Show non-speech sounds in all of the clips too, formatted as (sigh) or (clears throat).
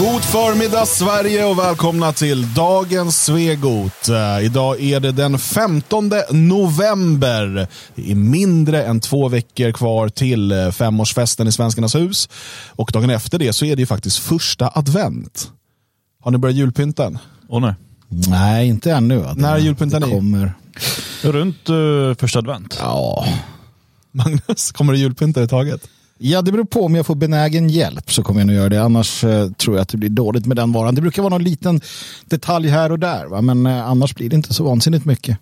God förmiddag Sverige och välkomna till dagens Svegot. Uh, idag är det den 15 november. Det är mindre än två veckor kvar till uh, femårsfesten i Svenskarnas hus. Och dagen efter det så är det ju faktiskt första advent. Har ni börjat julpynta än? Åh nej. Nej, inte ännu. Va? När är julpyntan det i? kommer. Runt uh, första advent. Ja. Magnus, kommer du julpynta i taget? Ja, det beror på om jag får benägen hjälp så kommer jag nog göra det. Annars eh, tror jag att det blir dåligt med den varan. Det brukar vara någon liten detalj här och där, va? men eh, annars blir det inte så vansinnigt mycket.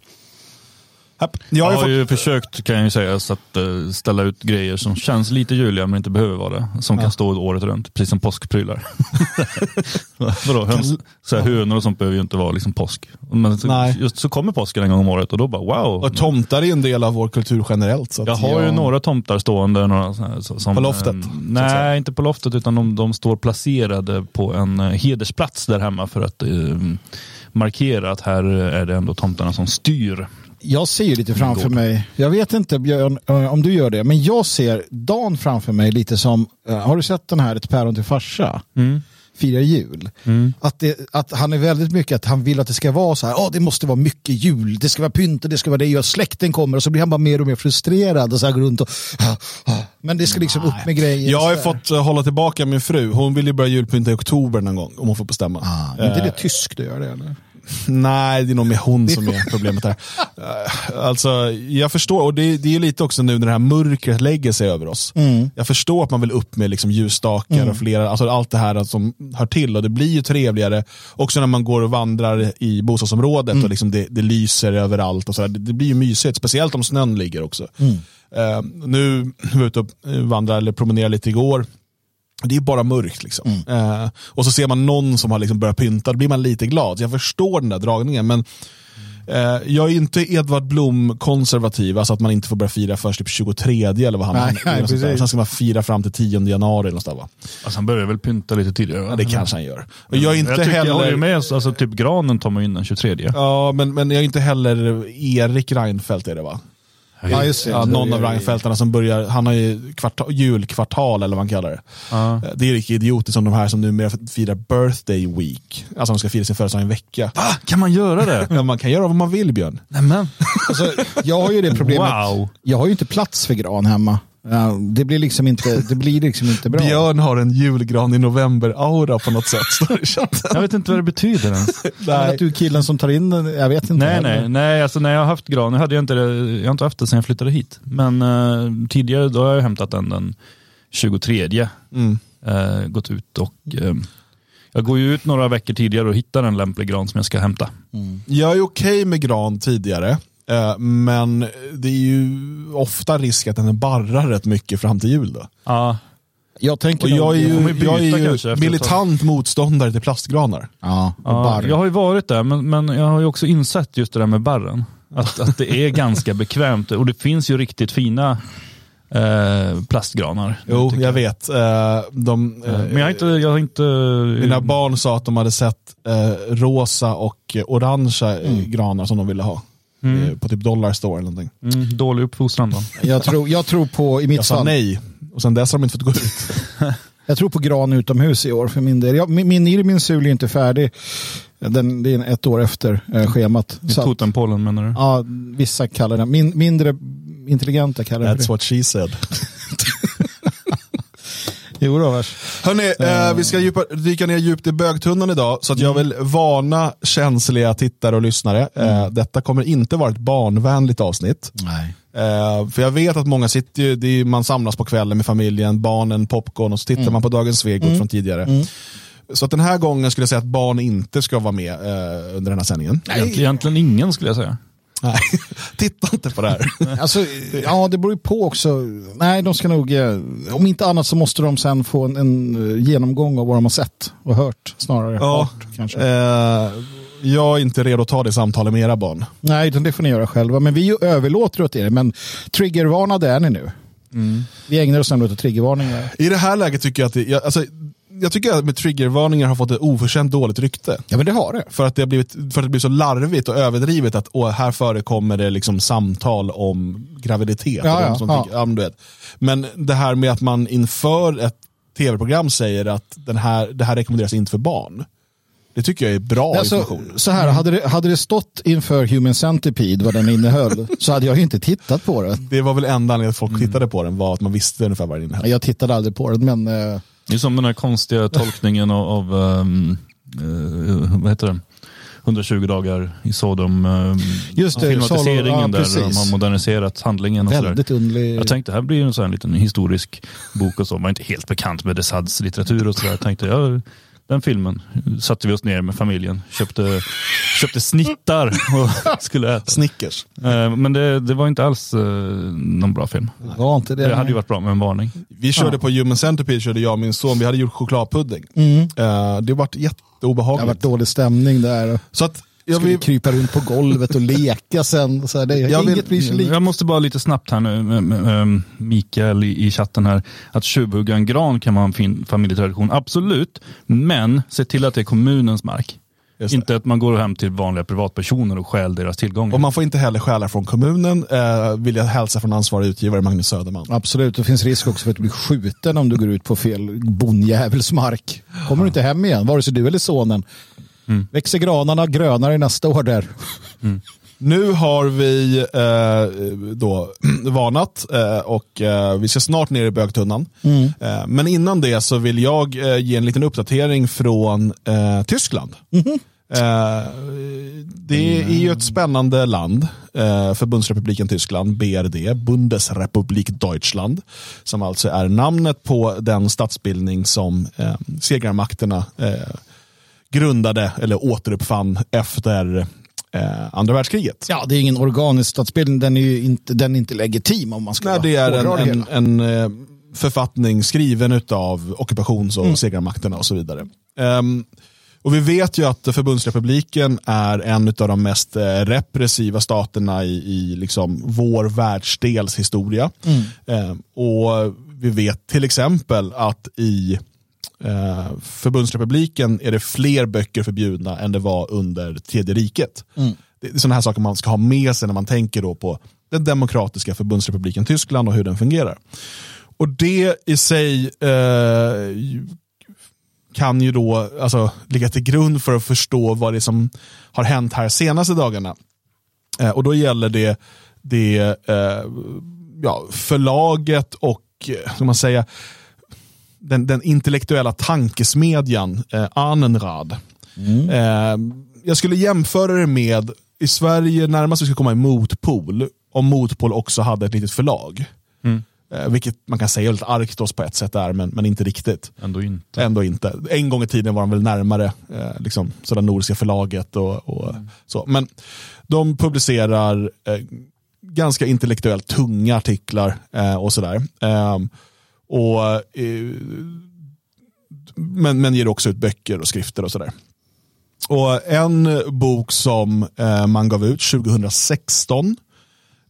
Jag har, ju fått... ju försökt kan jag ju säga så att uh, ställa ut grejer som känns lite juliga men inte behöver vara det. Som kan stå året runt, precis som påskprylar. (laughs) Vadå, höns, så här, hönor och sånt behöver ju inte vara liksom påsk. Men så, just så kommer påsken en gång om året och då bara wow. Och tomtar är en del av vår kultur generellt. Så att, jag har ju ja. några tomtar stående. Några, så här, så- som, På loftet, eh, att säga. nej, inte på loftet utan de, de står placerade på en eh, hedersplats där hemma för att eh, markera att här är det ändå tomtarna som styr. Jag ser ju lite framför mig, jag vet inte Björn eh, om du gör det, men jag ser Dan framför mig lite som, eh, har du sett den här Ett päron till farsa? Firar jul. Att, det, att han är väldigt mycket att han vill att det ska vara så här, oh, det måste vara mycket jul, det ska vara pynt och det ska vara det, och släkten kommer och så blir han bara mer och mer frustrerad och så här går runt och, ah, ah. men det ska liksom upp med grejer. Jag har ju fått eh, hålla tillbaka min fru. Hon vill ju börja julpynta i oktober någon gång, om hon får bestämma. Ah, inte det tysk du gör det eller? Nej, det är nog mer hon som är problemet här. Eh, Alltså, jag förstår, och det, det är lite också nu när det här mörkret lägger sig över oss. Jag förstår att man vill upp med liksom ljusstakar och flera, alltså allt det här som hör till. Och det blir ju trevligare också när man går och vandrar i bostadsområdet och liksom det, det lyser överallt. Och så. Det, det blir ju mysigt, speciellt om snön ligger också. Eh, nu var jag ute och vandrade eller promenerade lite igår. Det är bara mörkt. Liksom. Eh, och så ser man någon som har liksom börjat pynta, då blir man lite glad. Jag förstår den där dragningen, men eh, jag är inte Edvard Blom-konservativ, alltså att man inte får börja fira först typ 23 eller vad han Nej, nej. Sen ska man fira fram till 10 januari. Eller något där, va? Alltså han börjar väl pynta lite tidigare? va? Ja, det kanske han gör. Och jag är inte jag, tycker, jag håller heller... ju med, alltså typ granen tar man in den 23. Ja, men, men jag är inte heller Erik Reinfeldt är det va? Ja, just det. Ja, någon av Reinfeldtarna som börjar, han har ju kvartal, julkvartal eller vad man kallar det. Ja. Det är lika idiotiskt som de här som numera firar birthday week. Alltså de ska fira sin födelsedag i en vecka. Va? Kan man göra det? Ja, man kan göra vad man vill Björn. Nämen. Alltså, jag har ju det problemet. Wow. Jag har ju inte plats för gran hemma. Ja, det blir liksom inte, det blir liksom inte bra. Björn har en julgran i november-aura på något sätt. står det i chatten. (laughs) Jag vet inte vad det betyder ens. (laughs) Att du är killen som tar in den, jag vet inte. Nej, heller. nej, nej, alltså när jag har haft gran, jag hade jag inte det, jag har inte haft det sedan jag flyttade hit. Men eh, tidigare då har jag hämtat den den 23. Mm. Eh, gått ut och eh, jag går ju ut några veckor tidigare och hittar en lämplig gran som jag ska hämta. Jag är okej med gran tidigare. Eh, Men det är ju ofta risk att den barrar rätt mycket fram till jul. Då. Ja, Jag tänker jag är ju, jag är ju militant motståndare till plastgranar. Ja, ja, jag har ju varit där, men, men jag har ju också insett just det där med barren. Att, att det är ganska (laughs) bekvämt och det finns ju riktigt fina eh, plastgranar. Jo, tycker jag vet. Eh, De, eh, Men jag har inte... Jag har inte Mina barn sa att de hade sett eh, rosa och orangea eh, granar som de ville ha. Eh, På typ Dollar Store eller någonting. mm, dålig uppfostran då. Jag, tror, jag tror på, i mitt Jag sa fall, nej. Och sen dess har de inte fått gå ut. (laughs) jag tror på gran utomhus i år för min del. Jag, min, min Irmin sul är inte färdig. Den, det är ett år efter eh, schemat. Totempålen menar du? ja, vissa kallar den, min, mindre intelligenta kallar det That's det. what she said. (laughs) Jo då, vars. Hörni, eh, vi ska djupa, dyka ner djupt i bögtunnan idag. Så att jag vill varna känsliga tittare och lyssnare. Eh, detta kommer inte vara ett barnvänligt avsnitt. Nej. Eh, för jag vet att många sitter ju, det är, man samlas på kvällen med familjen, barnen, popcorn och så tittar man på Dagens Svegot från tidigare. Så att den här gången skulle jag säga att barn inte ska vara med eh, under den här sändningen. Egentligen ingen skulle jag säga. Nej, (laughs) titta inte på det här. (laughs) Alltså, ja, det beror ju på också. Nej, de ska nog, eh, om inte annat så måste de sen få en, en eh, genomgång av vad de har sett och hört snarare. Ja, Hört, kanske. Eh, jag är inte redo att ta det samtalet med era barn. Nej, det får ni göra själva. Men vi överlåter åt er. Men triggervarnade är ni nu. Vi ägnar oss nämligen åt triggervarningar. I det här läget tycker jag att det, jag, alltså, jag tycker att med triggervarningar har fått ett oförtjänt dåligt rykte. Ja, men det har det. För att det har blivit, för att det blir så larvigt och överdrivet att åh, här förekommer det liksom samtal om graviditet. Ja, ja, ja. tycker- ja, men, du vet. men det här med att man inför ett tv-program säger att den här, det här rekommenderas inte för barn. Det tycker jag är bra Alltså, information. så här, hade det, hade det stått inför Human Centipede vad den innehöll (laughs) så hade jag inte tittat på det. Det var väl enda anledningen att folk tittade på den, var att man visste ungefär vad den innehöll. Jag tittade aldrig på den, men eh, Det är som den här konstiga tolkningen av, av um, eh, vad heter det? 120 dagar i Sodom. Um, Just det, filmatiseringen Sodom, ja, där precis. de har moderniserat handlingen. Och väldigt underlig. Jag tänkte här blir en sån här liten historisk bok och så. Man är inte helt bekant med Desads litteratur och sådär. Jag tänkte, ja, den filmen satte vi oss ner med familjen. Köpte, köpte snittar och (laughs) skulle äta. Snickers. Eh, Men det, det var inte alls eh, någon bra film. var inte det. Det hade ju varit bra med en varning. Vi körde på Human Centipede, körde jag och min son, vi hade gjort chokladpudding. Eh, det vart det har jätteobehagligt. varit dålig stämning där. Så att, Skulle vill, krypa runt på golvet och leka sen. Så här, det, Jag vill- inget blir likt. Jag måste bara lite snabbt här nu, Mikael i, i chatten här, att tjuvhugga en gran kan vara en fin familjetradition, absolut, men se till att det är kommunens mark. Just det. Inte att man går hem till vanliga privatpersoner och stjäl deras tillgångar. och man får inte heller stjäla från kommunen, eh, vill jag hälsa från ansvarig utgivare Magnus Söderman. Absolut, det finns risk också för att du blir skjuten om du går ut på fel bondjävels mark. Kommer du inte hem igen, vare sig du eller sonen. Växer granarna grönare nästa år där. Nu har vi eh, då (clears throat) varnat eh, och eh, vi ska snart ner i bögtunnan. Eh, men innan det så vill jag eh, ge en liten uppdatering från eh, Tyskland. Eh, det är ju ett spännande land, Förbundsrepubliken Tyskland, BRD, Bundesrepublik Deutschland, som alltså är namnet på den statsbildning som segrarmakterna grundade eller återuppfann efter eh, andra världskriget. Ja, det är ingen organisk statsbildning, den är ju inte, den är inte legitim om man ska Nej, det är en, en, en eh, författning skriven av ockupations och Mm. segrarmakterna och så vidare. Ehm, och vi vet ju att förbundsrepubliken är en av de mest eh, repressiva staterna i, i liksom vår världsdels historia. Mm. Ehm, och vi vet till exempel att i eh, förbundsrepubliken är det fler böcker förbjudna än det var under tredje riket. Mm. Det är sådana här saker man ska ha med sig när man tänker då på den demokratiska förbundsrepubliken Tyskland och hur den fungerar. Och det i sig eh, kan ju då alltså, ligga till grund för att förstå vad det är som har hänt här senaste dagarna. Eh, och då gäller det, det eh, ja, förlaget och, eh, ska man säga, den, den intellektuella tankesmedjan eh, Anenrad. Eh, jag skulle jämföra det med, i Sverige närmast vi ska komma i Motpol, om Motpol också hade ett litet förlag. Eh, vilket man kan säga är lite Arktos på ett sätt är, men, men inte riktigt. Ändå inte. Ändå inte. En gång i tiden var de väl närmare eh, liksom, sådär Nordiska förlaget och, och så. Men de publicerar eh, ganska intellektuellt tunga artiklar eh, och sådär. Och, eh, men, men ger också ut böcker och skrifter och sådär. Och en bok som eh, man gav ut 2016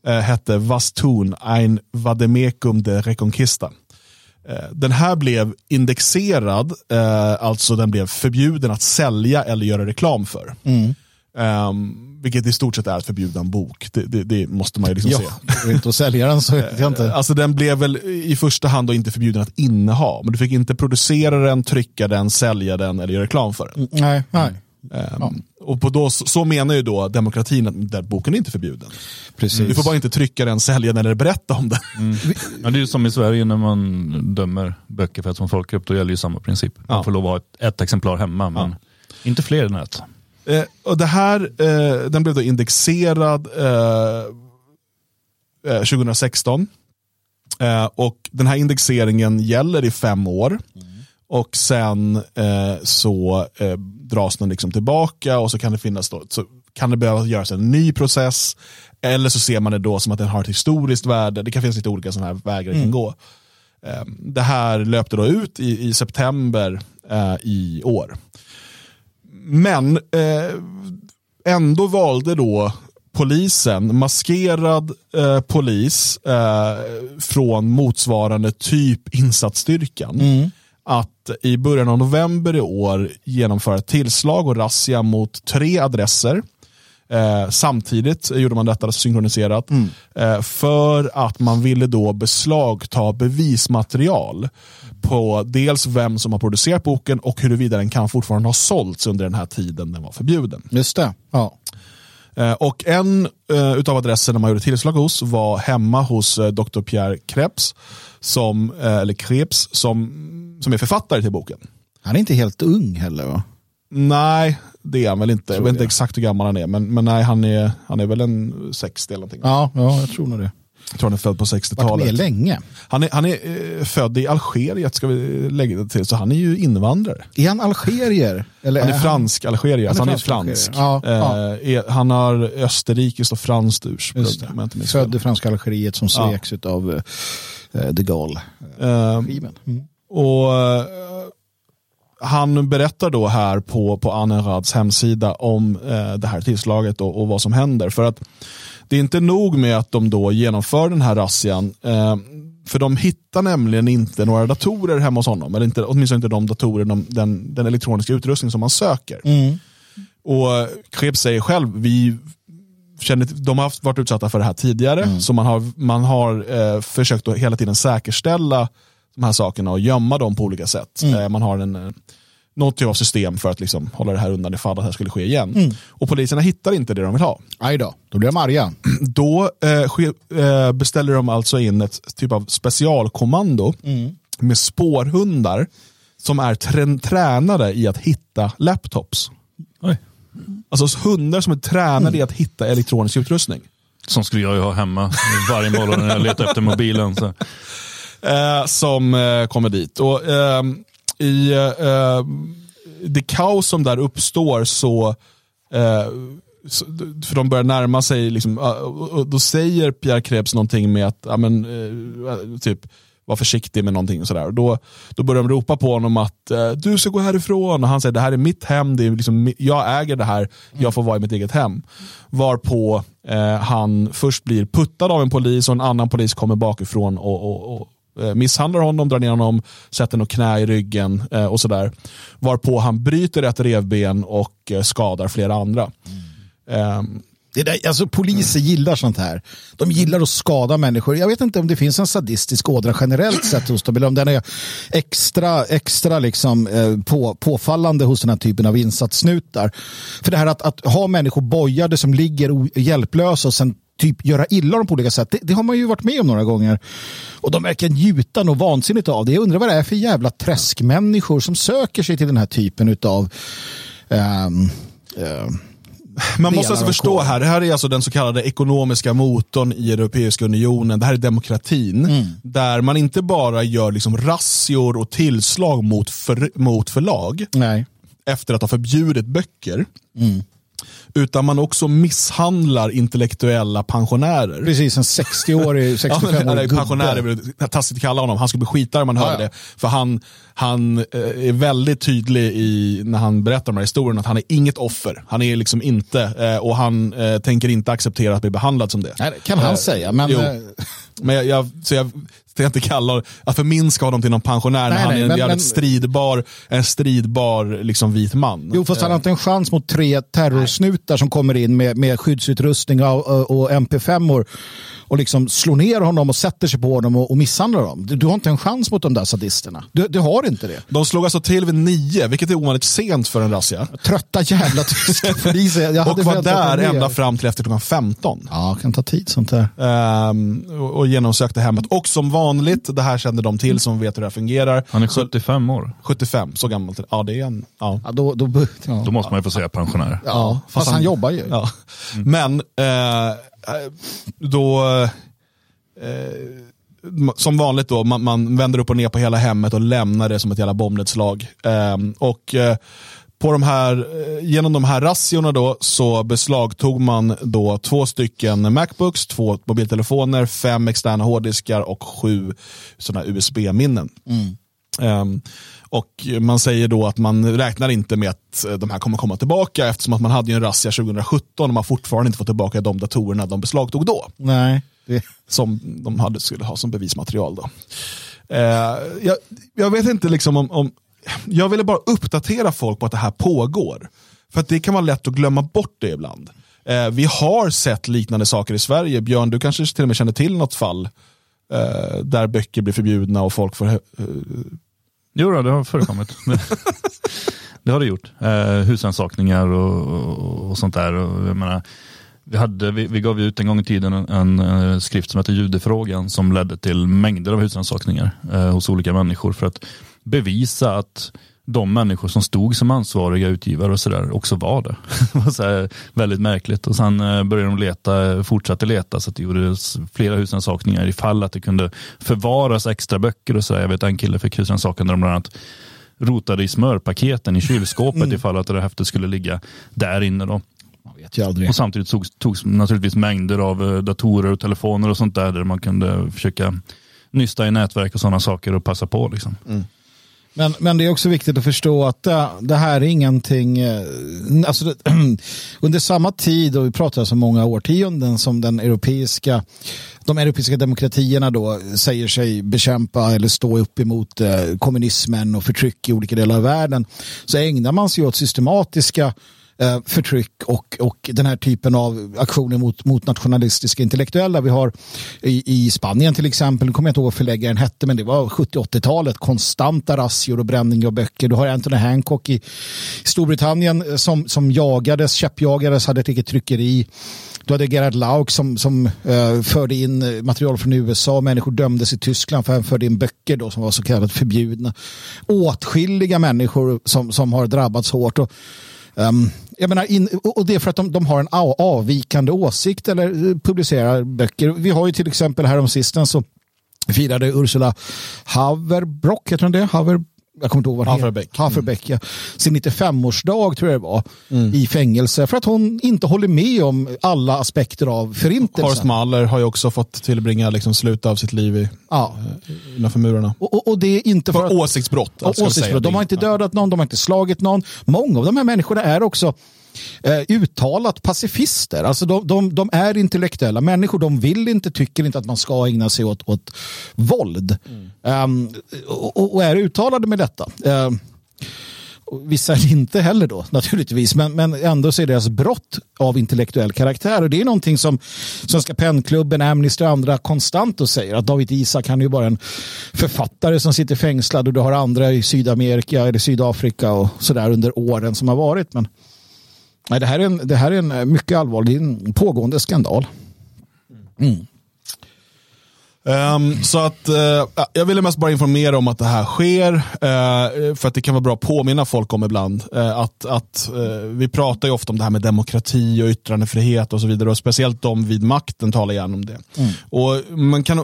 eh, hette Was tun, ein Vademecum de Reconquista. Eh, Den här blev indexerad, eh, alltså den blev förbjuden att sälja eller göra reklam för. Ehm, vilket i stort sett är att förbjuda en bok. Det, det, det måste man ju liksom Ja, se. går inte att sälja den så vet jag inte. Alltså den blev väl i första hand då inte förbjuden att inneha, men du fick inte producera den, trycka den, sälja den eller göra reklam för den. Nej, nej. Ehm, Och på då, så menar ju då demokratin att den boken är inte förbjuden. Precis. Du får bara inte trycka den, sälja den eller berätta om den. (laughs) Ja, det är ju som i Sverige när man dömer böcker för att som folkgrupp, då gäller ju samma princip. Man Ja. får lov att ha ett, ett exemplar hemma, men inte fler än ett. Eh, och det här, eh, den blev då indexerad eh, eh, 2016. Eh, och den här indexeringen gäller i fem år. Och sen eh, så eh, dras den liksom tillbaka och så kan det finnas då, så kan det behöva göras en ny process. Eller så ser man det då som att den har ett historiskt värde. Det kan finnas lite olika sådana här vägar det kan gå. Eh, det här löpte då ut i, i september eh, i år. Men eh, ändå valde då polisen, maskerad eh, polis eh, från motsvarande typ insatsstyrkan, att i början av november i år genomföra tillslag och razzia mot tre adresser Eh, samtidigt gjorde man detta synkroniserat Mm. eh, för att man ville då beslagta bevismaterial på dels vem som har producerat boken och huruvida den kan fortfarande ha sålts under den här tiden den var förbjuden. Just det. Ja. Eh, och en eh, utav adresserna man gjorde tillslag hos var hemma hos eh, Dr. Pierre Krebs, som, eller Krebs, som, som är författare till boken. Han är inte helt ung heller va? Nej, det är han väl inte. Jag Tror vet inte jag. exakt hur gammal han är, men, men nej, han är, han är väl en 60 eller någonting. Ja, ja jag tror nog det. Jag tror han är född på Varit med 60-talet. länge. Han är, han är eh, född i Algeriet, ska vi lägga det till, så han är ju invandrare. Är han algerier? Eller Han är fransk algerier, alltså han är fransk fransk. algerier. Ja, Eh, är, han har österrikiskt och franskt ursprung. Jag. Född i franska Algeriet som Ja. sveks av uh, de Gaulle. Eh. Mm. Och eh, Han berättar då här på, på Anerads hemsida om eh, det här tillslaget och, och vad som händer. För att det är inte nog med att de då genomför den här razzian. Eh, för de hittar nämligen inte några datorer hemma hos honom. Eller inte, åtminstone inte de datorer, de, den, den elektroniska utrustning som man söker. Mm. Och Krebs säger själv, vi känner, de har haft, varit utsatta för det här tidigare. Så man har, man har eh, försökt att hela tiden säkerställa de här sakerna och gömma dem på olika sätt. Eh, man har en, eh, något typ av system för att liksom hålla det här undan ifall att det här skulle ske igen. Och poliserna hittar inte det de vill ha. Aj då, då blir de arga. (clears throat) Då eh, ske, eh, beställer de alltså in ett typ av specialkommando med spårhundar som är trän- tränade i att hitta laptops. Oj. Alltså hundar som är tränade i att hitta elektronisk utrustning. Som skulle jag ju ha hemma varje morgon när jag letar efter mobilen. Så. Eh, som eh, kommer dit. Och, ehm, I eh, det kaos som där uppstår så, eh, så för de börjar närma sig, liksom, eh, och- då säger Pierre Krebs någonting med att ja, men, eh, typ var försiktig med någonting. Och sådär. Och då, då börjar de ropa på honom att eh, du ska gå härifrån. Och han säger det här är mitt hem, det är liksom, jag äger det här, jag får vara i mitt eget hem. Varpå eh, han först blir puttad av en polis och en annan polis kommer bakifrån och, och, och Eh, misshandlar honom, drar ner honom, sätter något knä i ryggen eh, och sådär. Varpå han bryter ett revben och eh, skadar flera andra. Ehm, Det där, alltså, poliser gillar sånt här. De gillar att skada människor. Jag vet inte om det finns en sadistisk ådra generellt sett hos dem, eller om den är extra, extra liksom, eh, på, påfallande hos den här typen av insatssnutar. För det här att, att ha människor bojade som ligger o- hjälplösa och sen typ göra illa dem på olika sätt, det, det har man ju varit med om några gånger. Och de verkar njuta något vansinnigt av det. Jag undrar vad det är för jävla träskmänniskor som söker sig till den här typen av ehm, ehm, Man måste alltså förstå här, det här är alltså den så kallade ekonomiska motorn i Europeiska unionen. Det här är demokratin. Mm. Där man inte bara gör liksom razzior och tillslag mot, för, mot förlag nej. efter att ha förbjudit böcker. Mm. Utan man också misshandlar intellektuella pensionärer. Precis, en 60-årig, (laughs) Ja, 65-årig men, eller pensionär är taskigt att kalla honom. Han skulle bli skitare om man hörde det. För han, han eh, är väldigt tydlig i, när han berättar den här historien att han är inget offer. Han är liksom inte, eh, och han eh, tänker inte acceptera att bli behandlad som det. Nej, det kan han Eh, säga, men... jo. Men jag, jag, så jag ska inte kalla, att förminska honom till någon pensionär när Nej, han nej, är en men- jävligt men- stridbar, en stridbar liksom, vit man. Jo, fast han har inte en chans mot tre terrorsnutar som kommer in med, med skyddsutrustning och, och, och MP5-or och liksom slår ner honom och sätter sig på honom och, och misshandlar dem. Du, du har inte en chans mot de där sadisterna. Du, du har inte det. De slog alltså till vid nio, vilket är ovanligt sent för en razzia. Trötta jävla tyska poliser. Jag (laughs) hade Och var där ända fram till efter klockan 15. Ja, kan ta tid sånt där. Ehm, och, och genomsökte hemmet. Och som vanligt, det här kände de till som vet hur det här fungerar. Han är 75 år. 75, så gammalt. Ja, det är en... Ja. Ja, då, då, ja. Då måste man ju få säga pensionär. ja, fast, han, jobbar ju. Ja. Men eh, då, eh, som vanligt då, man, man vänder upp och ner på hela hemmet och lämnar det som ett jävla bombnedslag. Eh, och eh, på de här, eh, genom de här razziorna då så beslagtog man då två stycken Macbooks, två mobiltelefoner, fem externa hårddiskar och sju sådana USB-minnen. Ehm, och man säger då att man räknar inte med att eh, de här kommer komma tillbaka eftersom att man hade ju en razzia 2017 och man fortfarande inte fått tillbaka de datorerna de beslagtog då. Nej. Det, Som de hade, skulle ha som bevismaterial. Då. Eh, jag, jag vet inte liksom om, om... Jag ville bara uppdatera folk på att det här pågår. För att det kan vara lätt att glömma bort det ibland. Eh, vi har sett liknande saker i Sverige. Björn, du kanske till och med känner till något fall eh, där böcker blir förbjudna och folk får... Eh, jo, då, det har förekommit. (laughs) det har det gjort. Eh, husrannsakningar och, och, och, sånt där. Och, jag menar, vi, hade, vi, vi gav ut en gång i tiden en, en, en skrift som heter Judefrågan som ledde till mängder av husrannsakningar eh, hos olika människor för att bevisa att de människor som stod som ansvariga utgivare och sådär också var det. (laughs) det var så väldigt märkligt. Och sen eh, började de leta, fortsatte leta så att det gjordes flera husrannsakningar ifall att det kunde förvaras extra böcker och sådär. Jag vet en kille fick husrannsakan där de bland annat rotade i smörpaketen i kylskåpet mm. ifall att det häftet skulle ligga där inne. Då. Och samtidigt togs, togs naturligtvis mängder av eh, datorer och telefoner och sånt där där man kunde försöka nysta i nätverk och sådana saker och passa på. Liksom. Mm. Men, men det är också viktigt att förstå att det, det här är ingenting, eh, alltså det, (clears throat) under samma tid, och vi pratar alltså så många årtionden som den europeiska, de europeiska demokratierna då säger sig bekämpa eller stå upp emot eh, kommunismen och förtryck i olika delar av världen, så ägnar man sig åt systematiska eh, förtryck och, och den här typen av aktioner mot, mot nationalistiska intellektuella. Vi har i, i Spanien till exempel, nu kommer jag inte ihåg vad förläggaren hette, men det var 70-80-talet, konstanta razzior och bränning av böcker. Du har Anthony Hancock i Storbritannien eh, som, som jagades, käppjagades, hade ett eget tryckeri. Du hade Gerhard Lauk som, som uh, förde in material från USA. Människor dömdes i Tyskland för att han förde in böcker då, som var så kallat förbjudna. Åtskilliga människor som, som har drabbats hårt. Och Um, jag menar in, och det är för att de, de, har en avvikande åsikt eller eh, publicerar böcker. Vi har ju till exempel häromsistens så firade Ursula Haverbrock, heter hon det? Haverbrock jag kommer inte ihåg vad Haferbeck. Haferbeck ja. Sin 95-årsdag tror jag det var mm. i fängelse för att hon inte håller med om alla aspekter av förintelsen. Horst Mahler har ju också fått tillbringa liksom slutet av sitt liv i, ja. Eh, innanför murarna. Och, och, och, det är inte för, för åsiktsbrott. åsiktsbrott. De har inte dödat någon, de har inte slagit någon. Många av de här människorna är också uttalat pacifister. Alltså de, de, de, är intellektuella människor. De vill inte, tycker inte att man ska ägna sig åt, åt våld. Mm. Um, och, och, är uttalade med detta. Um, Vissa är inte heller då naturligtvis, men, men ändå så är deras brott av intellektuell karaktär. Och det är någonting som Svenska pennklubben, Amnesty och andra konstant och säger att David Isak han är ju bara en författare som sitter fängslad och du har andra i Sydamerika eller Sydafrika och sådär under åren som har varit. Men Nej, det, här är en, det här är en eh, mycket allvarlig en pågående skandal. Mm. Um, så att uh, jag ville mest bara informera om att det här sker. Uh, för att det kan vara bra att påminna folk om ibland. Uh, att, att vi pratar ju ofta om det här med demokrati och yttrandefrihet och så vidare. Och speciellt de vid makten talar gärna om det. Mm. Och man kan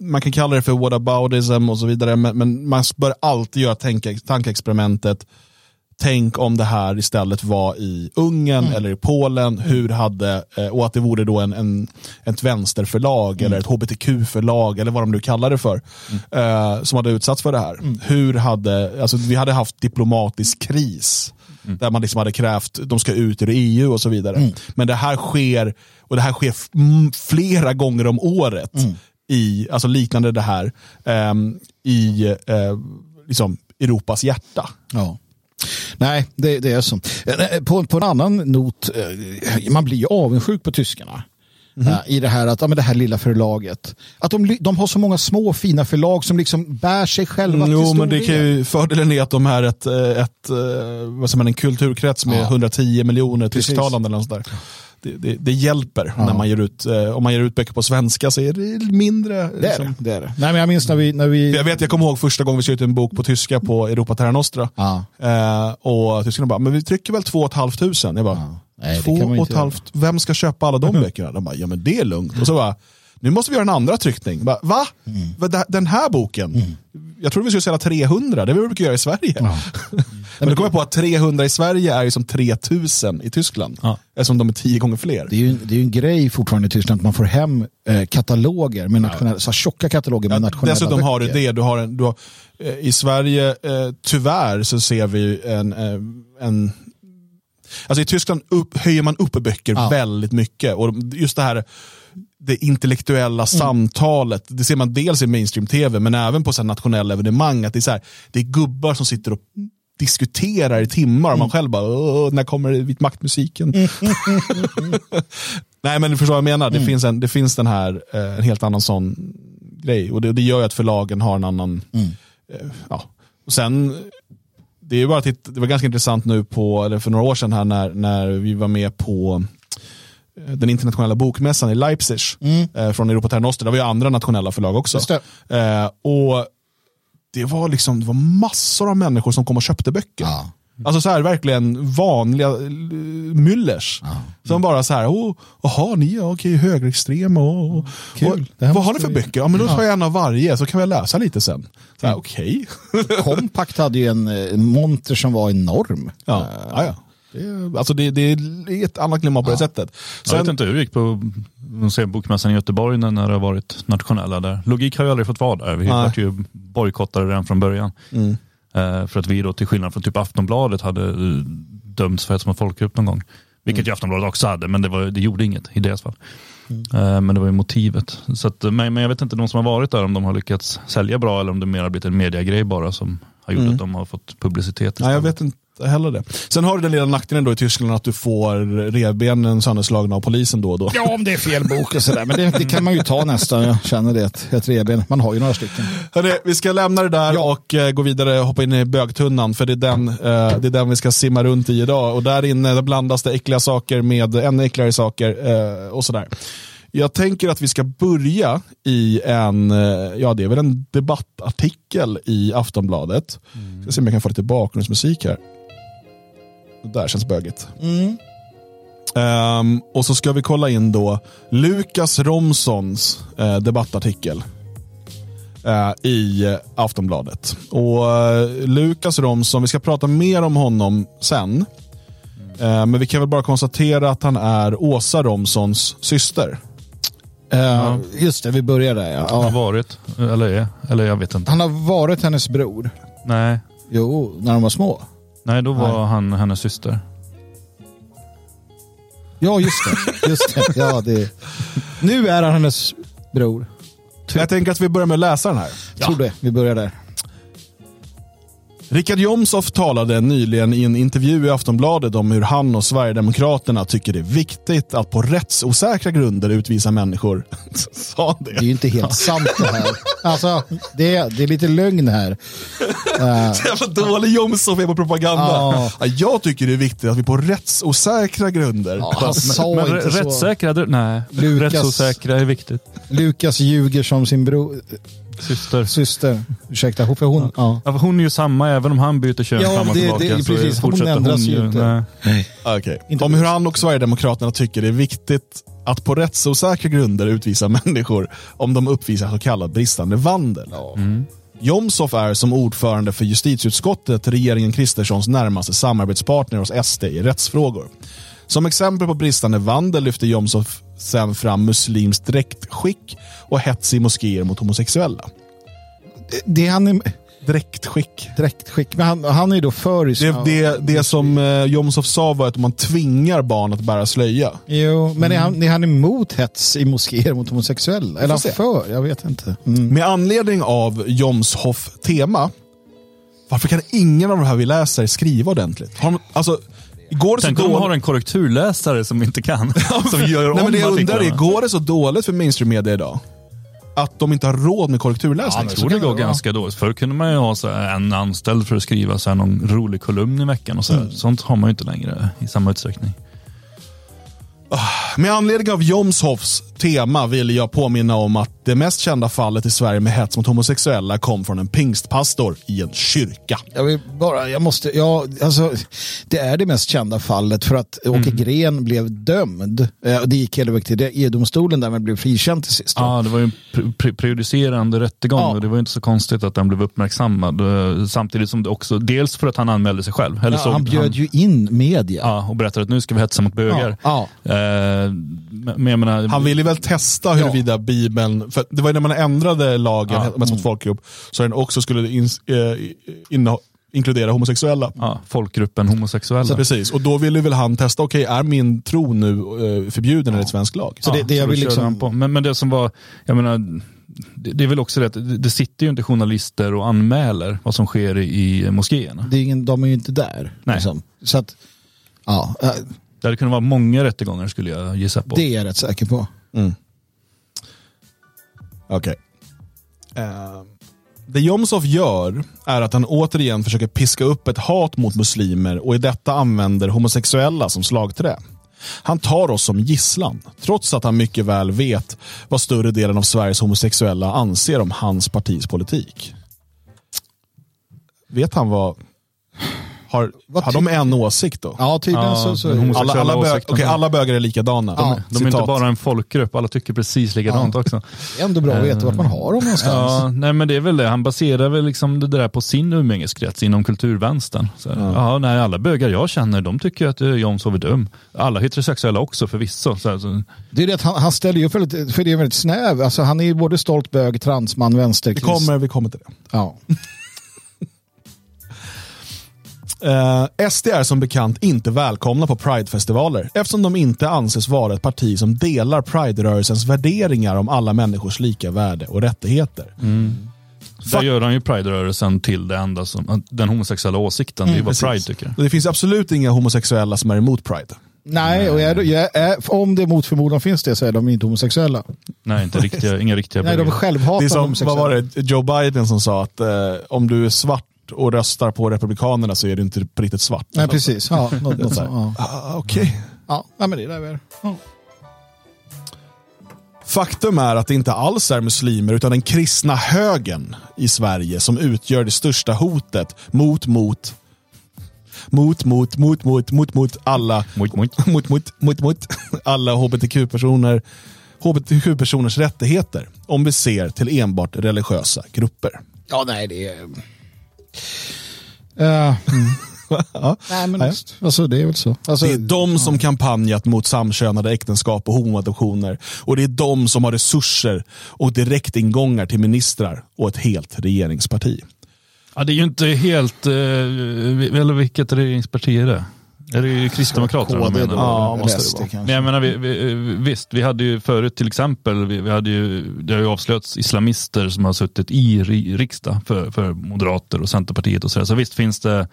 man kan kalla det för whataboutism och så vidare, men, men man bör alltid göra tankeexperimentet tänk om det här istället var i Ungern mm. eller i Polen, hur hade, eh, och att det vore då en, en, ett vänsterförlag mm. eller ett hbtq-förlag eller vad de nu kallar det för, mm. eh, som hade utsatts för det här. Mm. Hur hade, alltså vi hade haft diplomatisk kris mm. där man liksom hade krävt, de ska ut ur EU och så vidare. Mm. Men det här sker, och det här sker flera gånger om året, i, alltså liknande det här, eh, i eh, liksom Europas hjärta. Ja. Nej, det, det är så. Eh, på, på en annan not, eh, man blir ju avundsjuk på tyskarna. Mm -hmm. I det här att, ja, men det här lilla förlaget. Att de, de har så många små fina förlag som liksom bär sig själva mm, Jo, men det kan ju, fördelen är att de är ett, ett vad säger man, en kulturkrets med ja. 110 miljoner tysktalande eller sådär det, det, det hjälper ja. när man ger ut, eh, om man ger ut böcker på svenska så är det mindre. Det är, liksom. det, är det. Nej, men jag minns när vi... När vi... Jag, vet, jag kommer ihåg första gången vi skrev ut en bok på tyska på Europa Terra Nostra. Ja. Eh, och tyskarna bara, men vi trycker väl två och ett halvt tusen. Jag bara, ja. Nej, två och ett halvt, vem ska köpa alla de (laughs) böckerna? De bara, ja men det är lugnt. Och så bara, nu måste vi göra en andra tryckning. Bara, Va? Mm. Den här boken? Mm. Jag trodde vi skulle sälja 300, det är vad vi brukar göra i Sverige. Ja. (laughs) Men då kom jag på att 300 i Sverige är ju som 3000 i Tyskland. Ja. Eftersom de är tio gånger fler. Det är ju, det är en grej fortfarande i Tyskland att man får hem eh, kataloger med nationella, ja. så tjocka kataloger med ja, nationella Dessutom böcker. har du det, du har en, du har, eh, i Sverige, eh, tyvärr så ser vi en, eh, en Alltså i Tyskland upp, höjer man upp böcker ja. väldigt mycket. Och just det här det intellektuella mm. samtalet. Det ser man dels i mainstream-tv men även på så nationella evenemang. Att det, är så här, det är gubbar som sitter och diskuterar i timmar och man själv bara, "Åh, när kommer vit maktmusiken? (laughs) Nej men du förstår vad jag menar, det, finns, en, det finns den här, eh, en helt annan sån grej och det, det gör ju att förlagen har en annan, eh, ja. Och sen, det är bara titta, det var ganska intressant nu på, eller för några år sedan här när, när vi var med på den internationella bokmässan i Leipzig eh, från Europa Terra. Det var ju andra nationella förlag också. Det. Eh, och det var liksom det var massor av människor som kom och köpte böcker. Ja. Alltså så här verkligen vanliga eh, myllers. Som bara så här, oh, jaha, ni är okej, högerextrema. Och, och, Kul. och, vad har ni för vi- böcker? Ja, men då tar jag en av varje så kan vi läsa lite sen. Så här, Okej. (laughs) Compact hade ju en eh, monter som var enorm. Ja, ja, ja. Det, är- alltså det, det är ett annat klimat på det sättet. Jag vet Sen, inte hur det gick på bokmässan i Göteborg när det har varit nationella där. Logik har ju aldrig fått vara där. Vi Nej. var ju bojkottade redan från början. Mm. Eh, för att vi då till skillnad från typ Aftonbladet hade eh, dömts för hets mot folkgrupp någon gång. Vilket ju Aftonbladet också hade, men det, var, det gjorde inget i deras fall. Eh, men det var ju motivet. Så att, men, men jag vet inte, de som har varit där, om de har lyckats sälja bra eller om det mer har blivit en mediagrej bara som har gjort att de har fått publicitet. nej, jag vet inte heller det. Sen har du den lilla nackdelen då i Tyskland att du får revbenen sönderslagna av polisen då och då. Ja, om det är fel bok och sådär. Men det, det kan man ju ta nästan. Jag känner det. Ett, ett revben. Man har ju några stycken. Hörrni, vi ska lämna det där och eh, gå vidare och hoppa in i bögtunnan för det är, den, eh, det är den vi ska simma runt i idag. Och där inne där blandas det äckliga saker med ännu äckligare saker eh, och sådär. Jag tänker att vi ska börja i en, eh, ja det är väl en debattartikel i Aftonbladet. Ska se om jag kan få lite bakgrundsmusik här. Det där känns bögigt. Ehm, och så ska vi kolla in då Lukas Romsons eh, debattartikel eh, i Aftonbladet. Och eh, Lukas Romson, vi ska prata mer om honom sen. Men vi kan väl bara konstatera att han är Åsa Romsons syster. Eh, Just det, vi börjar där. Ja. Har Ja. varit, eller är, eller jag vet inte. Han har varit hennes bror. Nej, Jo, när de var små. Nej då var han hennes syster. Ja, just det. Just det. Ja, det. Nu är han hennes bror. Jag tänker att vi börjar med att läsa den här. Tror det. Vi börjar där. Richard Jomshof talade nyligen i en intervju i Aftonbladet om hur han och Sverigedemokraterna tycker det är viktigt att på rättsosäkra grunder utvisa människor. (laughs) Sa han Det är det? ju inte helt sant det här. Alltså, det är, det är lite lögn här. (laughs) Så jävla dålig Jomshof är på propaganda. Ja. Ja, jag tycker det är viktigt att vi på rättsosäkra grunder. ja, han sa Men inte så. rättssäkra, det- nej. Lukas- Rättsosäkra är viktigt. Lukas ljuger som sin bror, Syster. syster. Ursäkta, för hon... Ja. Ja, för hon är ju samma även om han byter kön Ja, fram och det- tillbaka. det- så precis. Hon fortsätter ändras ju inte. nej. Okej. Inte Om hur han och Sverigedemokraterna tycker det är viktigt att på rättsosäkra grunder utvisa (laughs) människor om de uppvisar så kallad bristande vandel. Jomshof är som ordförande för justitieutskottet regeringen Kristerssons närmaste samarbetspartner hos SD i rättsfrågor. Som exempel på bristande vandel lyfter Jomshof sen fram muslimskt dräktskick och hets i moskéer mot homosexuella. Det han är... Dräktskick. Dräktskick. Men han, han är ju då för... Det, det, det som eh, Jomshof sa var att man tvingar barn att bära slöja. Jo, men är, han, är han emot hets i moskéer mot homosexuella? Eller se. för? Jag vet inte. Mm. Med anledning av Jomshof tema, varför kan ingen av de här vi läser skriva ordentligt? Har de, alltså, går det Tänk om de har en korrekturläsare som inte kan. (laughs) som gör Nej, om men det jag undrar är, går det så dåligt för mainstream media idag? Att de inte har råd med korrekturläsning? Jag tror det går ganska dåligt. Förr kunde man ju ha så en anställd för att skriva så här någon rolig kolumn i veckan. och så. Mm. Sånt har man ju inte längre i samma utsträckning. Med anledning av Jomshofs tema vill jag påminna om att det mest kända fallet i Sverige med hets mot homosexuella kom från en pingstpastor i en kyrka. Jag vill bara, jag måste, ja, alltså, det är det mest kända fallet för att Åke Gren blev dömd. Eh, Det gick hela vägen till EU-domstolen där men blev frikänd till sist. Ja, det var ju en pre- pre- prejudicerande rättegång Ja. och det var inte så konstigt att den blev uppmärksammad. Eh, Samtidigt som det också, dels för att han anmälde sig själv. Eller Ja, så han bjöd ju in media. ja, och berättade att nu ska vi hetsa mot bögar. Ja, Eh, men jag menar, Han ville väl testa huruvida Bibeln, för det var ju när man ändrade lagen Ja. hets mot folkgrupp, så den också skulle in, eh, inneha- inkludera homosexuella. ja, folkgruppen homosexuella. Så precis, och då ville väl han testa, okej är min tro nu eh, förbjuden enligt svensk lag? Så det- det jag då vill liksom-. Men, men det som var, jag menar, det, det är väl också det att det, sitter ju inte journalister och anmäler vad som sker i, moskéerna. Det är ingen, de är ju inte där. Nej. Liksom. Så att, ja, eh, Det hade kunnat vara många rättegångar skulle jag gissa på. det är jag rätt säker på. Okej. Eh, det Jomshof gör är att han återigen försöker piska upp ett hat mot muslimer och i detta använder homosexuella som slagträ. Han tar oss som gisslan, trots att han mycket väl vet vad större delen av Sveriges homosexuella anser om hans partis politik. Vet han vad... Har, Vad har de en åsikt då? Ja, tydligen Ja, så, så alla, alla, bög, okej, alla bögar är likadana. Ja, De är inte bara en folkgrupp, alla tycker precis likadant också. det är ändå bra att veta vart man har dem någonstans. Ja, nej men det är väl det. Han baserar väl liksom det där på sin umgängeskrets inom kulturvänstern. Så, ja. nej, alla bögar jag känner, de tycker att eh, Jomshof är dum. Alla heterosexuella också förvisso. Så, så, Det är det att han, han ställer ju väldigt, för det är väldigt snäv. Alltså, han är ju både stolt bög, transman, Vi vänsterkrist. kommer, vi kommer till det. Ja. Eh, SD är som bekant inte välkomna på Pride-festivaler eftersom de inte anses vara ett parti som delar Pride-rörelsens värderingar om alla människors lika värde och rättigheter. där gör han ju Pride-rörelsen till det enda som, den homosexuella åsikten. det är ju vad Pride tycker. Och det finns absolut inga homosexuella som är emot Pride. Nej, och är, är, är, om det mot förmodan finns det så är de inte homosexuella. Nej, inte riktiga, inga riktiga Nej, de är bögar. Det är självhatande som, homosexuella. vad var det, Joe Biden som sa att eh, om du är svart och röstar på Republikanerna så är du inte på riktigt svart. Nej, precis. Ja, något, något, (laughs) här, ja. ah, Okej. Ja, nej, men det är där vi är. Ja. Faktum är att det inte alls är muslimer utan den kristna högen i Sverige som utgör det största hotet mot, mot, mot, mot, mot, mot, mot, mot alla, Mot, mot. (laughs) mot, mot, mot, mot alla hbtq-personer, hbtq-personers rättigheter om vi ser till enbart religiösa grupper. ja, nej, det är... Ja, mm. (laughs) Ja. nej, men Nej. just, alltså, det är väl så. Alltså, Det är de som kampanjat mot samkönade äktenskap och homoadoptioner. Och det är de som har resurser och direktingångar till ministrar och ett helt regeringsparti. Ja, det är ju inte helt, eh, eller vilket regeringsparti är det? Är det ju Kristdemokraterna de KD menar? Ja, måste det vara. Men jag menar, vi, vi, visst, vi hade ju förut till exempel, vi, vi hade ju, det har ju avslöjats islamister som har suttit i ri, riksdag för, för Moderater och Centerpartiet och sådär. Så visst finns det,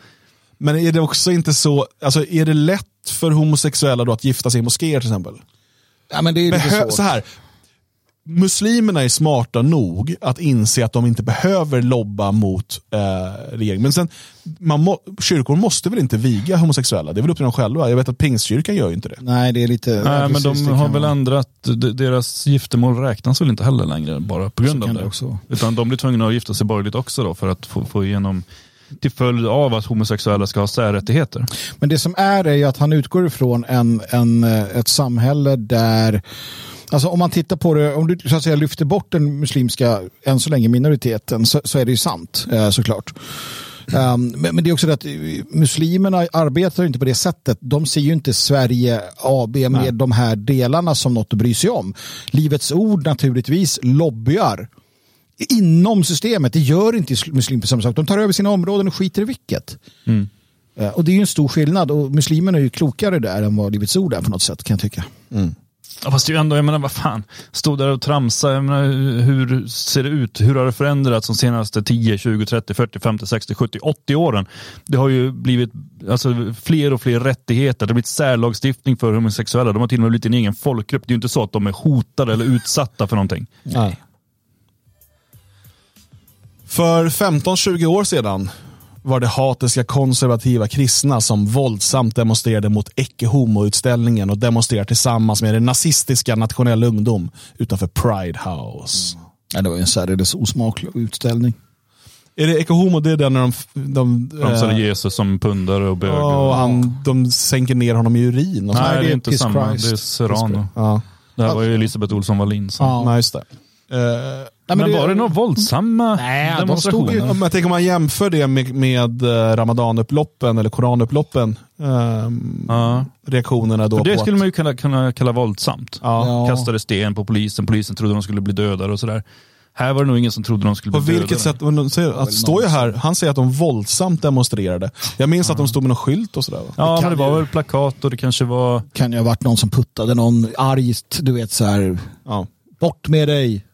Men är det också inte så, alltså är det lätt för homosexuella då att gifta sig i moskéer till exempel? Ja, men det är Behö- så här, muslimerna är smarta nog att inse att de inte behöver lobba mot eh, regeringen. Men sen, man må, kyrkor måste väl inte viga homosexuella? Det är väl upp till dem själva. Jag vet att pingstkyrkan gör ju inte det. Nej, det är lite... nej, ja, men de har väl ändrat, de- deras giftermål räknas väl inte heller längre bara på grund Så av det. det också. Utan de blir tvungna att gifta sig borgerligt också då för att få, få igenom till följd av att homosexuella ska ha särrättigheter. Men det som är är ju att han utgår ifrån en, en, eh, ett samhälle där Alltså om man tittar på det, om du så att säga lyfter bort den muslimska, än så länge minoriteten, så, så är det ju sant eh, såklart. Um, men, men det är också det att eh, muslimerna arbetar inte på det sättet. De ser ju inte Sverige AB med Nej. de här delarna som något att bry sig om. Livets ord naturligtvis lobbyar inom systemet. Det gör inte muslimer på samma sak. De tar över sina områden och skiter i vilket. Eh, Och det är ju en stor skillnad och muslimerna är ju klokare där än vad Livets Ord är på något sätt kan jag tycka. Ja, fast det är ju ändå, jag menar vad fan, stod där och tramsa, jag menar, hur ser det ut? Hur har det förändrats de senaste 10, 20, 30, 40, 50, 60, 70, 80 åren? Det har ju blivit alltså, fler och fler rättigheter, det har blivit särlagstiftning för homosexuella, de har till och med blivit en egen folkgrupp. Det är ju inte så att de är hotade eller utsatta för någonting. Nej. För 15-20 år sedan var det hatiska konservativa kristna som våldsamt demonstrerade mot Ecce Homo-utställningen och demonstrerade tillsammans med den nazistiska Nationell Ungdom utanför Pride House. Ja, det var ju en särdeles osmaklig utställning. Är det Ecce Homo, det är den när de... de Framställer eh, Jesus som pundare och bög. och han, de sänker ner honom i urin. Och så. Nej, Nej, det det är inte samma. Christ. Det är Serrano. Ja. Det här var ju Elisabeth Olsson Wallin. Ja. Nej, just det. Eh, Nej, Men, det- var det några våldsamma Nej, de demonstrationer? stod Ja, men jag tänker om man jämför det med, med eh, ramadanupploppen eller koranupploppen. ehm, Ja. Reaktionerna då För det på skulle att, man ju kunna, kunna kalla våldsamt. ja. Ja. Kastade sten på polisen, polisen trodde de skulle bli dödade och sådär. Här var det nog ingen som trodde de skulle På bli dödade. vilket sätt? men de säger- Att står ju här, han säger att de våldsamt demonstrerade. Jag minns att de stod med någon skylt och sådär. va? Ja, Det men det var ju- väl plakat och det kanske var... Kan ju ha varit någon som puttade någon argt, du vet så här, Ja. bort med dig.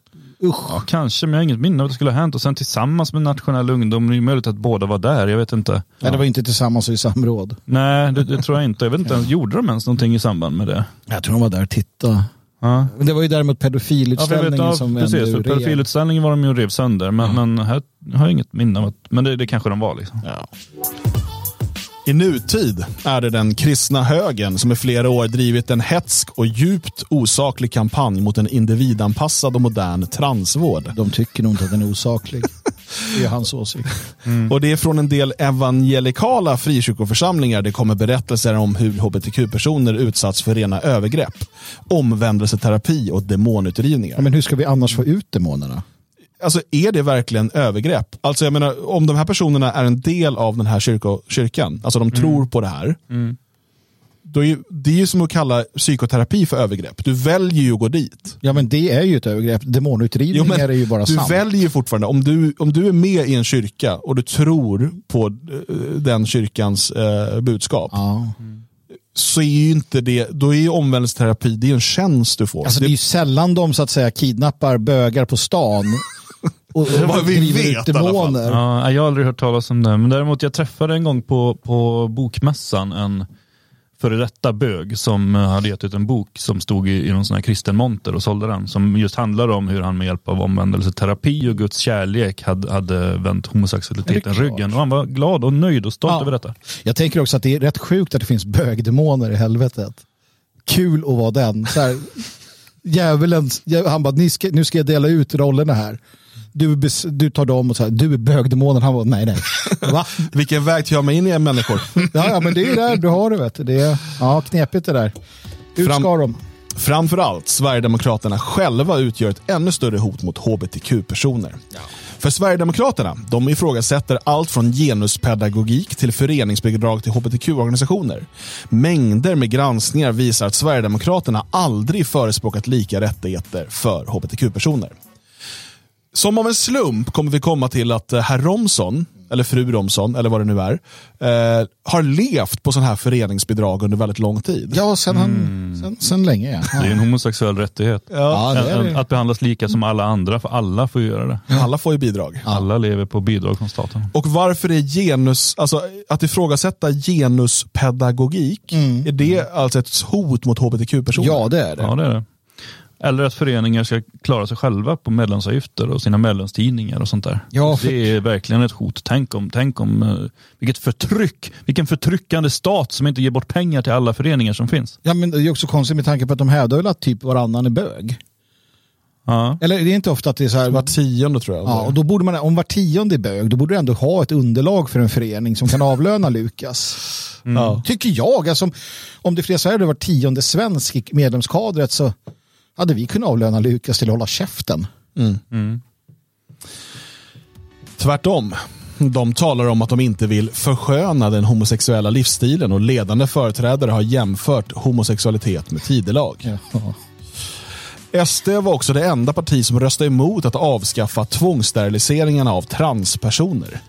Usch. Ja, kanske, men jag har inget minne av att det skulle ha hänt. Och sen tillsammans med nationell ungdom, det är möjligt att båda var där, jag vet inte. Nej, det var inte tillsammans och i samråd. Nej, det, det tror jag inte. Jag vet inte, ens, gjorde de ens någonting i samband med det? Jag tror de var där och tittade. Ja. Men det var ju däremot Ja, pedofilutställningen vet, ja, som precis. För pedofilutställningen var de ju rev sönder, men, men här har jag inget minne av att, men det, det kanske de var liksom. I nutid är det den kristna högern som i flera år drivit en hetsk och djupt osaklig kampanj mot en individanpassad och modern transvård. De tycker nog inte att den är osaklig. Det är hans åsikt. Och det är från en del evangelikala frikyrkoförsamlingar det kommer berättelser om hur hbtq-personer utsatts för rena övergrepp, omvändelseterapi och demonutdrivningar. Ja, men hur ska vi annars få ut demonerna? Alltså är det verkligen övergrepp? Alltså jag menar, om de här personerna är en del av den här kyrko, kyrkan, alltså de tror på det här, då är det är ju som att kalla psykoterapi för övergrepp. Du väljer ju att gå dit. Ja men det är ju ett övergrepp. Demonutdrivningar är ju bara du sant. väljer ju fortfarande, om du, om du är med i en kyrka och du tror på eh, den kyrkans eh, budskap, Ja. så är ju inte det, då är ju omvändelseterapi, det är en tjänst du får. Alltså det är ju sällan de så att säga kidnappar bögar på stan (laughs) och, och Vad vi vet i alla. Ja, jag har aldrig hört talas om det, men däremot jag träffade en gång på, på bokmässan en före detta bög som eh, hade gett ut en bok som stod i, i någon sån här kristen monter och sålde den. Som just handlar om hur han med hjälp av omvändelseterapi och Guds kärlek hade, hade vänt homosexualiteten ryggen. Och han var glad och nöjd och stolt Ja. över detta. Jag tänker också att det är rätt sjukt att det finns bögdemoner i helvetet. Kul att vara den. Så här, (laughs) djävulen, djä- han bara, "Ni ska, nu ska jag dela ut rollerna här. Du, du tar dem och så här, du är bögdemonen. Han bara, nej nej. (laughs) Va? Vilken väg tar jag mig in i människor? (laughs) Ja, ja men det är ju där du har det vet du. Det är, ja, knepigt det där. Ut Fram- ska de. Framförallt Sverigedemokraterna själva utgör ett ännu större hot mot hbtq-personer. För Sverigedemokraterna, de ifrågasätter allt från genuspedagogik till föreningsbidrag till hbtq-organisationer. Mängder med granskningar visar att Sverigedemokraterna aldrig förespråkat lika rättigheter för hbtq-personer. Som av en slump kommer vi komma till att eh, herr Romson, eller fru Romson, eller vad det nu är, eh, har levt på sådana här föreningsbidrag under väldigt lång tid. Ja, sen, han, sen, sen länge ja. Det är en homosexuell rättighet. Ja, det är det. Att behandlas lika som alla andra, för alla får göra det. Alla får ju bidrag. Alla lever på bidrag från staten. Och varför är genus, alltså att ifrågasätta genuspedagogik, är det alltså ett hot mot hbtq-personer? Ja, det är det. Ja, det är det. Eller att föreningar ska klara sig själva på medlemsavgifter och sina medlemstidningar och sånt där. Ja, för- Det är verkligen ett hot. Tänk om, tänk om eh, vilket förtryck, vilken förtryckande stat som inte ger bort pengar till alla föreningar som finns. Ja, men det är också konstigt med tanke på att de hävdar väl att typ varannan är bög. Ja. Eller är det inte ofta att det är så här, Var tionde tror jag. Ja, och då borde man, om var tionde är bög, då borde du ändå ha ett underlag för en förening som kan avlöna (laughs) Lukas. Ja. Tycker jag. Alltså, om- det fler så hade var tionde svensk i medlemskadret så hade vi kunnat avlöna Lukas till att hålla käften. Tvärtom. De talar om att de inte vill försköna den homosexuella livsstilen och ledande företrädare har jämfört homosexualitet med tidelag. SD var också det enda parti som röstade emot att avskaffa tvångssteriliseringarna av transpersoner.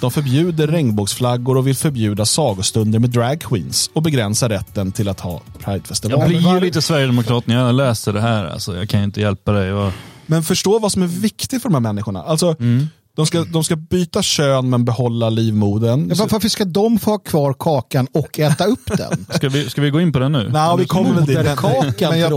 De förbjuder regnbågsflaggor och vill förbjuda sagostunder med dragqueens och begränsa rätten till att ha Jag pridefestivaler. blir ju lite Sverigedemokrat när jag läser det här. Alltså, jag kan ju inte hjälpa dig. Jag... Men förstå vad som är viktigt för de här människorna. Alltså, de, ska, de ska byta kön men behålla livmodern. Ja, var- varför ska de få ha kvar kakan och äta upp den? (laughs) Ska, vi, ska vi gå in på det nu? Nej, vi kommer väl dit. Moderkakan (laughs) men jag-.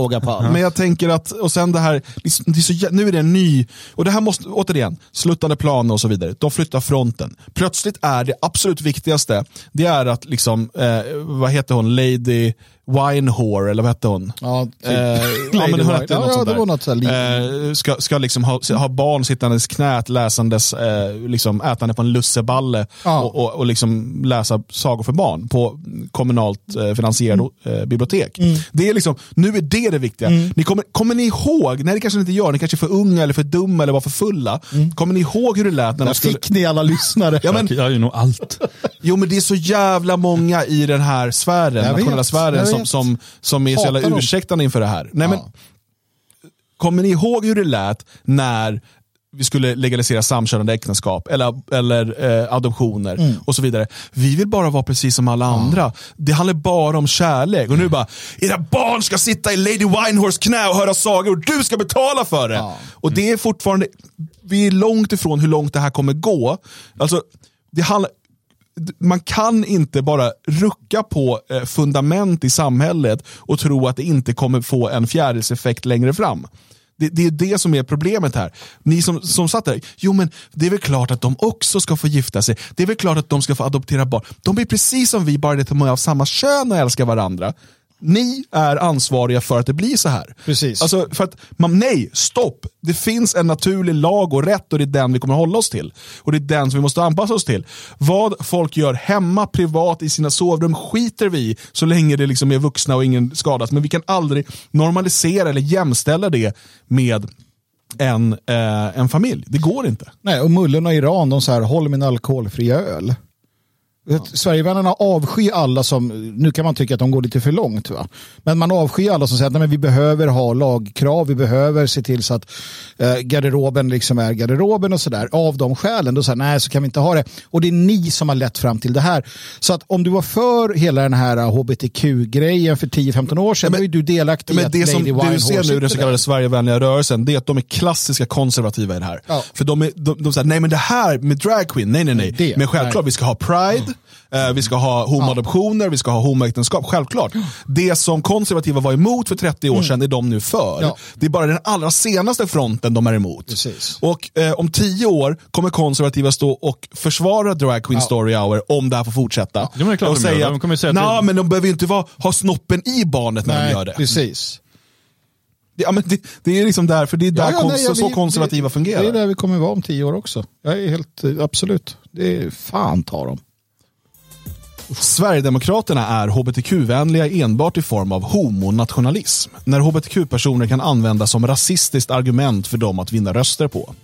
Men jag tänker att, och sen det här, det är så, nu är det en ny, och det här måste, återigen, sluttande planer och så vidare. De flyttar fronten. Plötsligt är det absolut viktigaste, det är att liksom, eh, vad heter hon, Lady Winehore, eller vad hette hon? Ja, typ. Eh, (laughs) ja, men hon hette Ja, något ja, sånt det var något så här eh, ska, ska liksom ha, ha barn sittandes knät, läsandes, eh, liksom ätande på en lusseballe Ja. och, och, och liksom läsa sagor för barn på kommunalt eh, finansierade eh, bibliotek. Mm. Det är liksom, nu är det det viktiga. Ni kommer, kommer ni ihåg, nej det kanske ni inte gör, ni kanske är för unga eller för dumma eller var för fulla. Kommer ni ihåg hur det lät när de Där skulle... fick ni alla lyssnare. (laughs) Ja, men, Jag gör ju nog allt. Jo men det är så jävla många i den här sfären, Jag nationella vet, sfären som, som, som är så jävla dem. ursäktande inför det här. Nej, men, Ja. kommer ni ihåg hur det lät när vi skulle legalisera samkönade äktenskap eller, eller eh, adoptioner och så vidare. Vi vill bara vara precis som alla andra. Det handlar bara om kärlek. Och nu bara, era barn ska sitta i Lady Winehorse knä och höra sagor och du ska betala för det. Och det är fortfarande, vi är långt ifrån hur långt det här kommer gå. Alltså, det handlar, man kan inte bara rucka på eh, fundament i samhället och tro att det inte kommer få en fjärilseffekt längre fram. Det, det är det som är problemet här. Ni som, som satt där, jo men det är väl klart att de också ska få gifta sig. Det är väl klart att de ska få adoptera barn. De är precis som vi, bara det att de är av samma kön och älskar varandra. Ni är ansvariga för att det blir så här. Precis. Alltså för att man, nej, stopp. Det finns en naturlig lag och rätt och det är den vi kommer hålla oss till. Och det är den som vi måste anpassa oss till. Vad folk gör hemma, privat, i sina sovrum skiter vi i så länge det liksom är vuxna och ingen skadas. Men vi kan aldrig normalisera eller jämställa det med en, eh, en familj. Det går inte. Nej, och mullorna i Iran, de så här, håll min alkoholfria öl. Ja. Sverigevännerna avskyr alla som, nu kan man tycka att de går lite för långt, va? men man avskyr alla som säger att nej, men vi behöver ha lagkrav, vi behöver se till så att eh, garderoben liksom är garderoben och sådär. Av de skälen, då säger nej så kan vi inte ha det. Och det är ni som har lett fram till det här. Så att om du var för hela den här hbtq-grejen för 10-15 år sedan, men, då är du delaktig men i att det som, Det du ser nu i den så kallade. Sverigevänliga rörelsen, det är att de är klassiska konservativa i det här. Ja. För de, är, de, de säger, nej men det här med drag queen, nej nej nej. Det, men självklart, nej. vi ska ha pride, eh, vi ska ha homoadoptioner, vi ska ha homoäktenskap, självklart. Det som konservativa var emot för 30 år sedan är de nu för. Mm. Ja. Det är bara den allra senaste fronten de är emot. Precis. Och eh, om 10 år kommer konservativa stå och försvara drag queen story hour om det här får fortsätta. Ja, men det är klart och de gör. säga De kommer ju säga att "Nå, det- men de behöver ju inte vara, ha snoppen i barnet när de gör det. precis. Det, ja, men det, det är liksom därför det är där Ja, ja, kons- ja, så vi- konservativa det, fungerar. Det är där vi kommer vara om tio år också. Jag är helt, eh, absolut. Det är fan ta dem. Sverigedemokraterna är hbtq-vänliga enbart i form av homonationalism. När hbtq-personer kan användas som rasistiskt argument för dem att vinna röster på.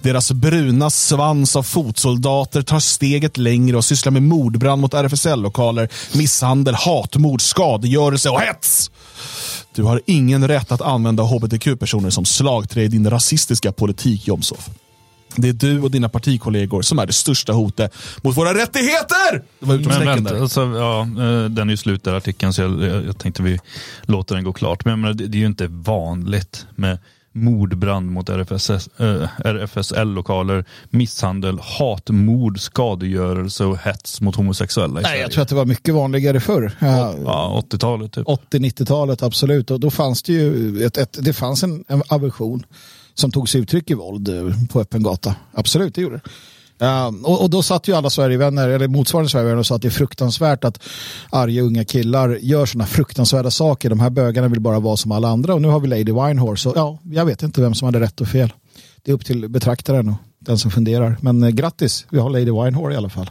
Deras bruna svans av fotsoldater tar steget längre och sysslar med mordbrand mot RFSL-lokaler, misshandel, hatmord, skadegörelse och hets. Du har ingen rätt att använda hbtq-personer som slagträ i din rasistiska politik, Jomshof. Det är du och dina partikollegor som är det största hotet mot våra rättigheter! Det var Men vänta, där. alltså, ja, eh, den är ju slut där artikeln så jag, jag, jag tänkte vi låter den gå klart. Men menar, det, det är ju inte vanligt med mordbrand mot RFSS, eh, RFSL-lokaler, misshandel, hatmord, skadegörelse och hets mot homosexuella i Nej, Sverige. jag tror att det var mycket vanligare förr. Ja, Ja, 80-talet typ. 80-90-talet, absolut. Och då fanns det ju ett, ett, det fanns en, en aversion som tog sig uttryck i våld eh, på öppen gata. Absolut, det gjorde det. Ja, och, och då satt ju alla Sverigevänner, eller motsvarande Sverigevänner och sa att det är fruktansvärt att arga unga killar gör sådana fruktansvärda saker. De här bögarna vill bara vara som alla andra och nu har vi Lady Winehorse. Och ja, jag vet inte vem som hade rätt och fel. Det är upp till betraktaren och den som funderar. Men eh, grattis, vi har Lady Winehorse i alla fall.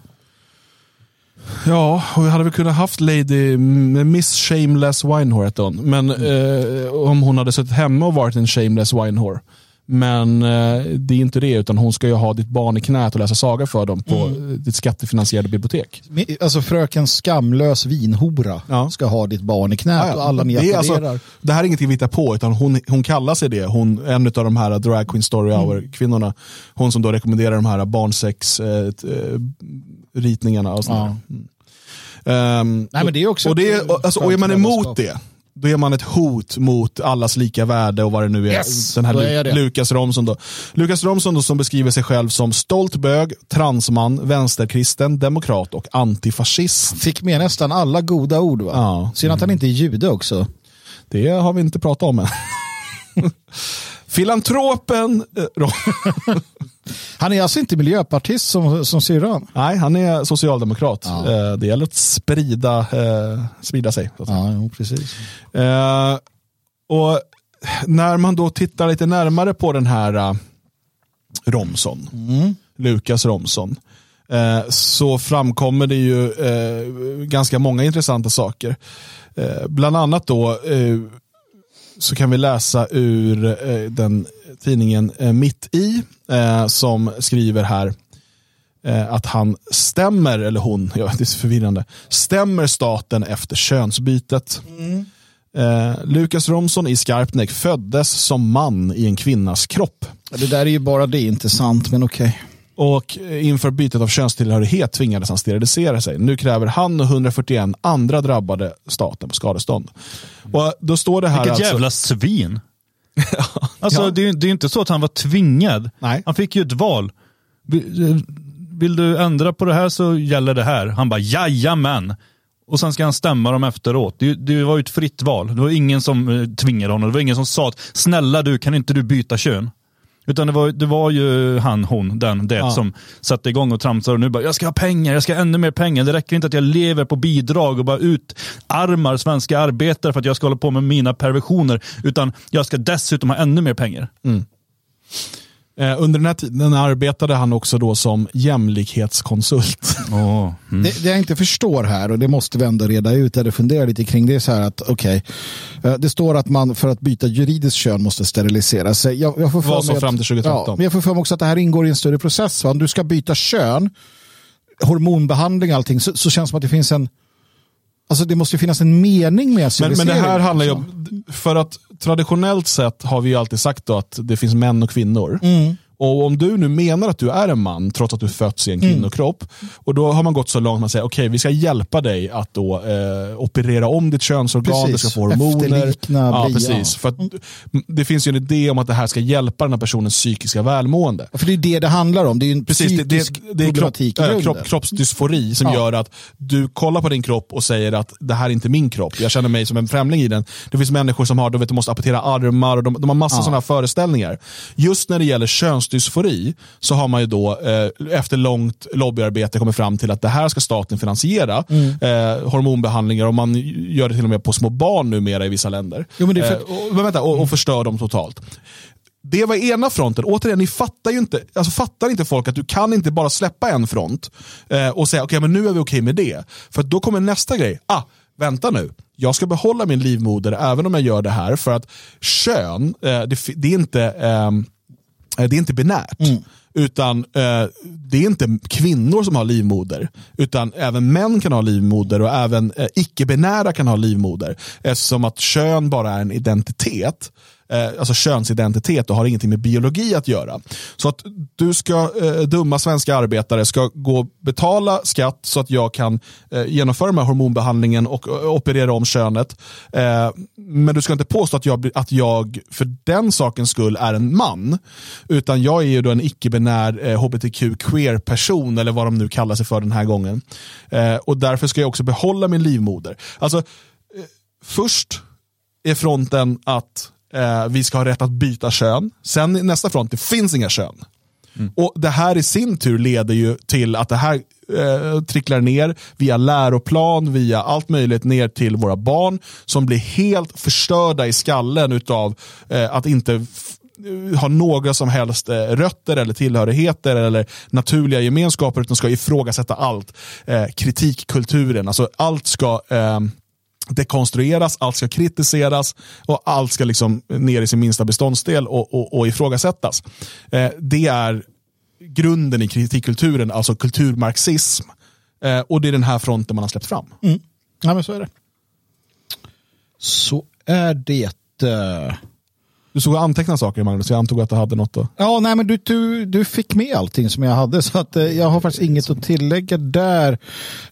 Ja, och vi hade väl kunnat haft Lady Miss Shameless Winehore hette hon. Men eh, om hon hade suttit hemma och varit en Shameless Winehore. Men eh, det är inte det, utan hon ska ju ha ditt barn i knät och läsa saga för dem på Mm. ditt skattefinansierade bibliotek. Alltså fröken skamlös vinhora Ja. ska ha ditt barn i knät Ja, ja. och alla ni det, alltså, det här är ingenting vi hittar på, utan hon, hon kallar sig det. Hon, en av de här Drag Queen Story Mm. Hour-kvinnorna. Hon som då rekommenderar de här barnsex-ritningarna och sådär. Mm. Ehm, Nej, men det är också och, det är, alltså, och är man emot det, då är man ett hot mot allas lika värde och vad det nu är. Yes, Den här Lu-. Lukas Romson då. Lukas Romson då som beskriver sig själv som stolt bög, transman, vänsterkristen, demokrat och antifascist. Fick med nästan alla goda ord va? Ja. Synd att han inte är jude också. Det har vi inte pratat om än. (laughs) Filantropen... (laughs) Han är alltså inte miljöpartist som, som syrran. Nej, han är socialdemokrat. Ja. Eh, Det gäller att sprida, eh, sprida sig. Ja, jo, precis. Eh, och när man då tittar lite närmare på den här Romson, Lukas Romson, så framkommer det ju ganska många intressanta saker. Bland annat då så kan vi läsa ur eh, den tidningen eh, Mitt i eh, som skriver här eh, att han stämmer, eller hon, (laughs) ja, det är så förvirrande, stämmer staten efter könsbytet. Eh, Lukas Romson i Skarpnäck föddes som man i en kvinnas kropp. Det där är ju bara det, inte sant, men okej. Och eh, inför bytet av könstillhörighet tvingades han sterilisera sig. Nu kräver han och 141 andra drabbade staten på skadestånd. Och då står det här Vilket alltså, jävla svin. (laughs) Alltså, Ja. det, är- det är inte så att han var tvingad. Nej. Han fick ju ett val. Vill, vill du ändra på det här så gäller det här. Han bara jajamän. Och sen ska han stämma dem efteråt. Det, det var ju ett fritt val. Det var ingen som eh, tvingade honom. Det var ingen som sa att snälla du, kan inte du byta kön? Utan det var, det var ju han, hon, den, det Ja. som satte igång och tramsade och nu bara, jag ska ha pengar, jag ska ha ännu mer pengar. Det räcker inte att jag lever på bidrag och bara utarmar svenska arbetare för att jag ska hålla på med mina perversioner. Utan jag ska dessutom ha ännu mer pengar. eh, under den här tiden arbetade han också då som jämlikhetskonsult. (laughs) Oh. Det, det jag inte förstår här, och det måste vi ändå reda ut eller fundera lite kring, det är så här att okej, eh, det står att man för att byta juridiskt kön måste sterilisera sig. Jag, jag får för Var så mig fram till 2013. Ja, men jag får för mig också att det här ingår i en större process. Va? Om du ska byta kön, hormonbehandling och allting, så, så känns det som att det finns en Alltså det måste ju finnas en mening med Men, men det här handlar ju om, för att traditionellt sett har vi ju alltid sagt att det finns män och kvinnor. Mm. Och om du nu menar att du är en man trots att du fötts i en Mm. kvinnokropp, och då har man gått så långt att man säger okej vi ska hjälpa dig att då eh, operera om ditt könsorgan, Precis. du ska få hormoner. Ja, bli, precis. ja. För att, det finns ju en idé om att det här ska hjälpa den här personens psykiska välmående. För det är det det handlar om. Det är ju en Precis, det, psykisk det, det är kropp, problematik äh, grunden. kropp, kroppsdysfori som Ja. gör att du kollar på din kropp och säger att det här är inte min kropp. Jag känner mig som en främling i den. Det finns människor som har, du vet, de måste amputera armar och de, de har massa Ja. sådana föreställningar. Just när det gäller könsdysfori så har man ju då eh, efter långt lobbyarbete kommit fram till att det här ska staten finansiera. Mm. Eh, hormonbehandlingar och man gör det till och med på små barn numera i vissa länder. Jo, men det är för eh, och, vänta, och, och förstör dem totalt. Det var ena fronten. Återigen, ni fattar ju inte, alltså fattar inte folk att du kan inte bara släppa en front eh, och säga okej, men nu är vi okej med det. För då kommer nästa grej. Ah, vänta nu. Jag ska behålla min livmoder även om jag gör det här för att kön, eh, det, det är inte eh, det är inte binärt. Utan eh, det är inte kvinnor som har livmoder. Utan även män kan ha livmoder och även eh, icke-binära kan ha livmoder. Eftersom att kön bara är en identitet. Eh, alltså könsidentitet och har ingenting med biologi att göra. Så att du ska, eh, dumma svenska arbetare, ska gå och betala skatt så att jag kan eh, genomföra den här hormonbehandlingen och eh, operera om könet. Eh, men du ska inte påstå att jag, att jag för den sakens skull är en man. Utan jag är ju då en icke-binär eh, hbtq queer person eller vad de nu kallar sig för den här gången. Eh, och därför ska jag också behålla min livmoder. Alltså, eh, först är fronten att eh, vi ska ha rätt att byta kön. Sen nästa front, det finns inga kön. Och Det här i sin tur leder ju till att det här eh, tricklar ner via läroplan, via allt möjligt ner till våra barn som blir helt förstörda i skallen utav eh, att inte f- ha några som helst eh, rötter eller tillhörigheter eller naturliga gemenskaper utan ska ifrågasätta allt. Eh, kritikkulturen, alltså allt ska eh, dekonstrueras, allt ska kritiseras och allt ska liksom ner i sin minsta beståndsdel och, och, och ifrågasättas. Eh, det är grunden i kritikkulturen, alltså kulturmarxism. Eh, och det är den här fronten man har släppt fram. Ja, men så är det. Så är det. Du såg anteckna saker Magnus, jag antog att du hade något att... Ja, nej, men du, du, du fick med allting som jag hade, (laughs) så att, eh, jag har faktiskt inget att tillägga där.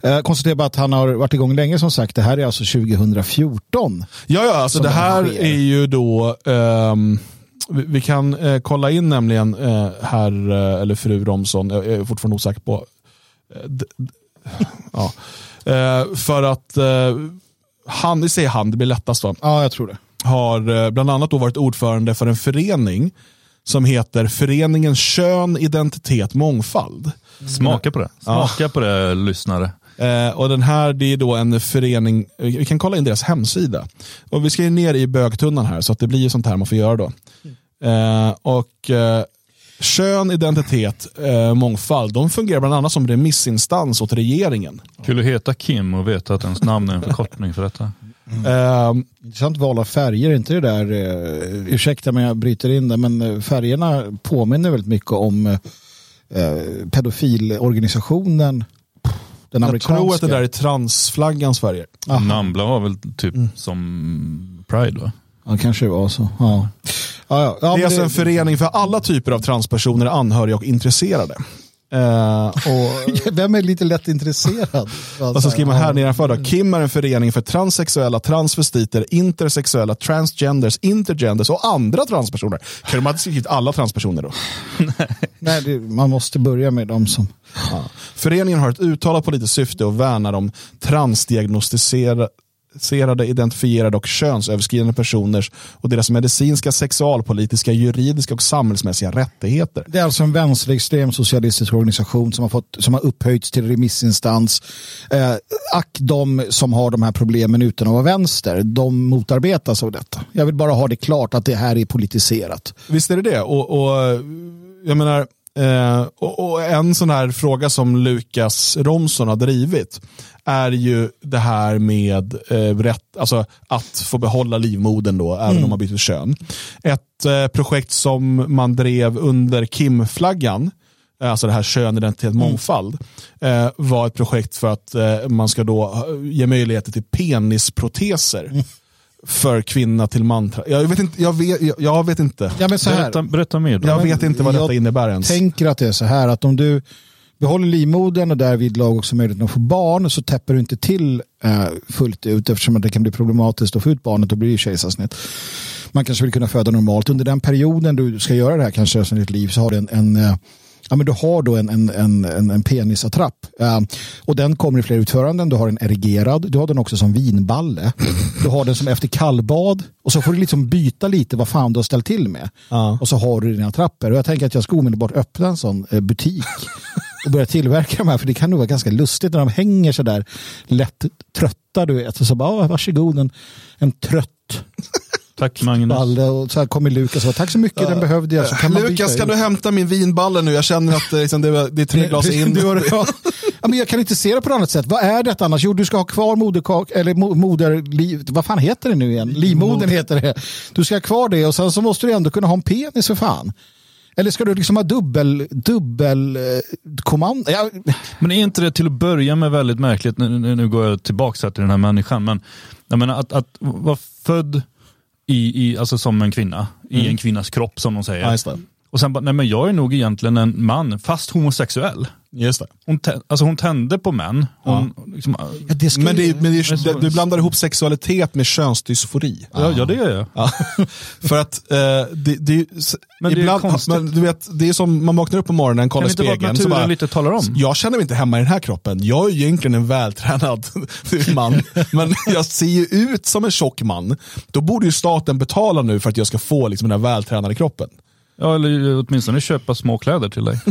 Eh, konstaterar bara att han har varit igång länge som sagt. Det här är alltså 2014. Ja, ja, alltså det här sker. är ju då... ehm, vi, kan eh, kolla in nämligen eh, herr eh, eller fru Romson, jag är fortfarande osäker på... Eh, (laughs) ja. Eh, för att eh, han, vi säger han, det blir lättast då, Ja, jag tror det. Har eh, bland annat då varit ordförande för en förening som heter Föreningen Kön, Identitet, Mångfald. Smaka på det. Smaka på det, lyssnare. Eh, och den här det är då en förening, vi kan kolla in deras hemsida. Och vi ska ju ner i bögtunnan här så att det blir ju sånt här man får göra då. Eh, och eh, Kön, identitet, eh, mångfald, de fungerar bland annat som remissinstans åt regeringen. Kul att heta Kim och veta att ens namn är en förkortning för detta. Eh, Intressant val av färger, inte det där, eh, ursäkta men jag bryter in det, men eh, färgerna påminner väldigt mycket om eh, pedofilorganisationen Den Jag amerikanska. tror att det där är transflaggans färger. Aha. Nambla var väl typ som Pride va? Ja, kanske det var så. Ja. Ja, ja. Ja, det är alltså en förening för alla typer av transpersoner, anhöriga och intresserade. Eh, och, (laughs) Vem är lite lätt intresserad? och så skriver man här nedanför då, Kim är en förening för transsexuella, transvestiter, intersexuella, transgenders, intergenders och andra transpersoner. Kan de inte skrivit alla transpersoner då? (laughs) Nej, det, man måste börja med de som... Ja. Föreningen har ett uttalat politiskt syfte och värnar om transdiagnostiserade, identifierade och könsöverskridande personers och deras medicinska, sexualpolitiska, juridiska och samhällsmässiga rättigheter. Det är alltså en vänsterextrem socialistisk organisation som har, fått, som har upphöjts till remissinstans. Eh, ack de som har de här problemen utan att vara vänster, de motarbetas av detta. Jag vill bara ha det klart att det här är politiserat. Visst är det det. Och, och jag menar, eh, och, och en sån här fråga som Lukas Romson har drivit är ju det här med eh, rätt, alltså att få behålla livmodern då, även om man byter kön. Ett eh, projekt som man drev under Kim-flaggan, alltså det här kön, identitet, mångfald, eh, var ett projekt för att eh, man ska då ge möjligheter till penisproteser för kvinna till man. Jag vet inte. Jag vet, jag, jag vet inte. Ja, men så här, Berätta, berätta mer då. Jag men vet inte vad jag detta innebär ens. tänker att det är så här att om du behåller livmodern och därvid lag också möjligheten att få barn så täpper du inte till eh, fullt ut eftersom det kan bli problematiskt att få ut barnet och blir det kejsarsnitt. Man kanske vill kunna föda normalt. Under den perioden du ska göra det här kanske resten av ditt liv så har du en, en eh, Ja, men du har då en, en, en, en, en penisattrapp eh, och den kommer i flera utföranden. Du har den erigerad, du har den också som vinballe. Du har den som efter kallbad och så får du liksom byta lite vad fan du har ställt till med. Ja. Och så har du dina trappor. Och jag tänker att jag ska omedelbart öppna en sån eh, butik och börja tillverka de här. För det kan nog vara ganska lustigt när de hänger så där lätt trötta. Du vet. Och så bara, "Ah, varsågod en, en trött Tack Magnus. balle. Och så här kommer Lukas och tack så mycket, den behövde jag. Så kan man Lukas, kan du hämta min vinballe nu? Jag känner att eh, liksom, det, det är tre glas (laughs) in. Du har, ja. Ja, men jag kan inte se det på något annat sätt. Vad är detta annars? Jo, du ska ha kvar moderkak eller mo- moderliv. Vad fan heter det nu igen? Livmodern heter det. Du ska ha kvar det och sen så måste du ändå kunna ha en penis för fan. Eller ska du liksom ha dubbel, dubbel eh, kommando? Ja, Men är inte det till att börja med väldigt märkligt, nu, nu, går jag tillbaka här till den här människan, men jag menar att, att vara född i, i, alltså som en kvinna, i en kvinnas kropp som de säger. Ja, just det. Och sen bara, nej men jag är nog egentligen en man, fast homosexuell. Just det. Hon, alltså hon tände på män. Hon, liksom, ja, det Men, det, men det, är- du blandar ihop sexualitet med könsdysfori. ja, ja, det gör jag. Ja. (laughs) För att eh, det, det, är- Men det är ibland, konstigt. men du vet, det är som man vaknar upp på morgonen, kollar i Kan det inte spegeln. naturen lite talar om? Jag känner mig inte hemma i den här kroppen. Jag är ju egentligen en vältränad (laughs) man. men jag ser ju ut som en tjock man. Då borde ju staten betala nu för att jag ska få liksom, den här vältränade kroppen. Ja, eller åtminstone köpa små kläder till dig. (laughs)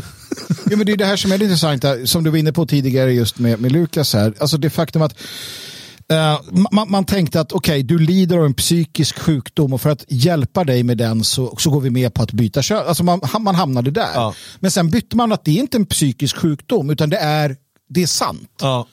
Ja, men det är det här som är det intressanta, som du var inne på tidigare just med, med Lukas här. Alltså det faktum att eh, man, man tänkte att okej, du lider av en psykisk sjukdom och för att hjälpa dig med den så, så går vi med på att byta kön. Alltså man, man hamnade där. Ja. Men sen bytte man att det är inte en psykisk sjukdom utan det är, det är sant. Ja.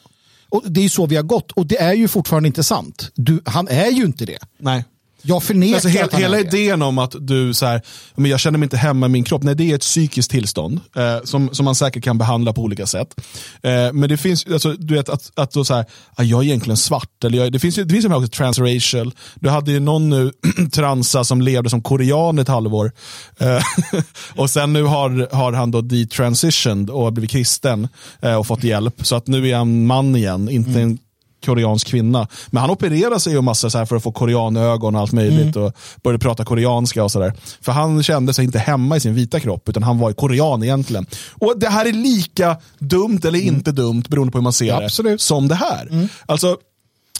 Och det är ju så vi har gått och det är ju fortfarande inte sant. Du, han är ju inte det. Nej. Jag förnekar Alltså, he att han hela idén om att du så här, men jag känner mig inte hemma i min kropp, nej det är ett psykiskt tillstånd eh, som, som man säkert kan behandla på olika sätt. Eh, men det finns, alltså, du vet att, att då så här, ah, jag är egentligen svart, eller jag, det finns ju det finns också transracial. Du hade ju någon nu (clears throat) transa som levde som korean ett halvår. Eh, (laughs) och sen nu har, har han då detransitioned och blivit kristen eh, och fått hjälp. Så att nu är han man igen, inte en koreansk kvinna. Men han opererade sig ju massa så här för att få koreanögon och allt möjligt och började prata koreanska och sådär. För han kände sig inte hemma i sin vita kropp utan han var korean egentligen. Och det här är lika dumt eller inte dumt beroende på hur man ser Ja, det absolut. som det här. Alltså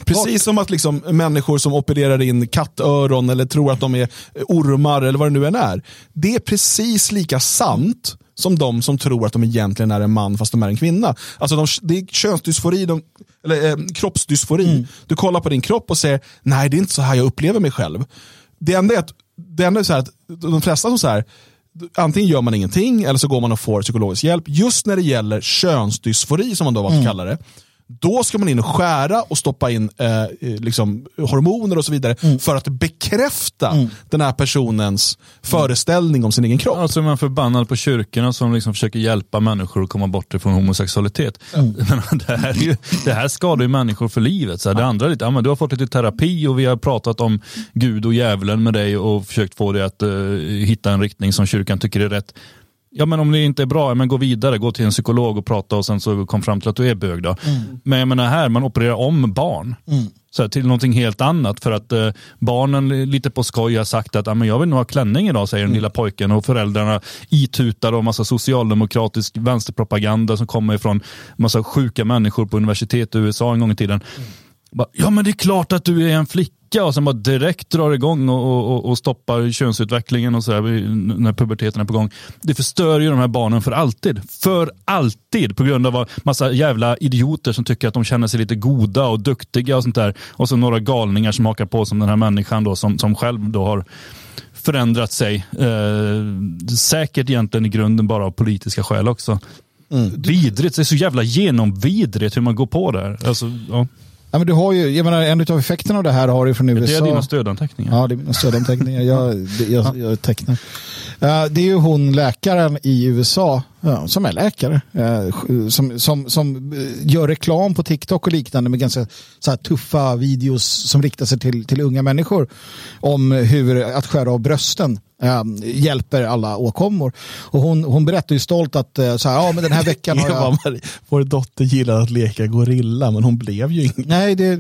Precis som att liksom människor som opererar in kattöron eller tror att de är ormar eller vad det nu än är. Det är precis lika sant som de som tror att de egentligen är en man fast de är en kvinna. Alltså de, det är könsdysfori, de, eller eh, kroppsdysfori. Du kollar på din kropp och säger, nej det är inte så här jag upplever mig själv. Det enda är att, det enda är så att de flesta som så här, antingen gör man ingenting eller så går man och får psykologisk hjälp. Just när det gäller könsdysfori som man då valt att kalla det, Då ska man in och skära och stoppa in eh, liksom, hormoner och så vidare Mm. för att bekräfta den här personens föreställning om sin egen kropp. Alltså är man förbannad på kyrkorna som liksom försöker hjälpa människor att komma bort ifrån homosexualitet. Mm. (laughs) Men det, här är ju, det här skadar ju människor för livet. Så här, Det andra är lite, ja, men du har fått lite terapi och vi har pratat om Gud och djävulen med dig och försökt få dig att eh, hitta en riktning som kyrkan tycker är rätt. Ja men om det inte är bra, ja, men gå vidare, gå till en psykolog och prata och sen så kom fram till att du är bög då. Men jag menar här, man opererar om barn. Så här, till någonting helt annat för att eh, barnen lite på skoj har sagt att ah, men jag vill nog ha klänning idag säger den lilla pojken och föräldrarna itutar och massa socialdemokratisk vänsterpropaganda som kommer ifrån massa sjuka människor på universitet i USA en gång i tiden. Bara, ja men det är klart att du är en flicka och sen bara direkt drar igång och, och, och stoppar könsutvecklingen och så när puberteten är på gång. Det förstör ju de här barnen för alltid. För alltid på grund av massa jävla idioter som tycker att de känner sig lite goda och duktiga och sånt där. Och så några galningar som hakar på som den här människan då som, som själv då har förändrat sig. Eh, säkert egentligen i grunden bara av politiska skäl också. Vidrigt, det är så jävla genomvidrigt hur man går på det här. Alltså, ja. Ja, men du har ju, jag menar, en av effekterna av det här har du från USA. Det är dina stödanteckningar. Ja, det är mina stödanteckningar. Jag, det- (laughs) jag, jag tecknar. Eh, det är ju hon läkaren i USA ja, som är läkare. eh, som, som, som eh, gör reklam på TikTok och liknande med ganska så här, tuffa videos som riktar sig till, till unga människor. Om hur att skära av brösten eh, hjälper alla åkommor. Och hon, hon berättar ju stolt att eh, så här, ja, men den här veckan (laughs) har jag... Eva-Marie, vår dotter gillade att leka gorilla, men hon blev ju ingen. Nej, det,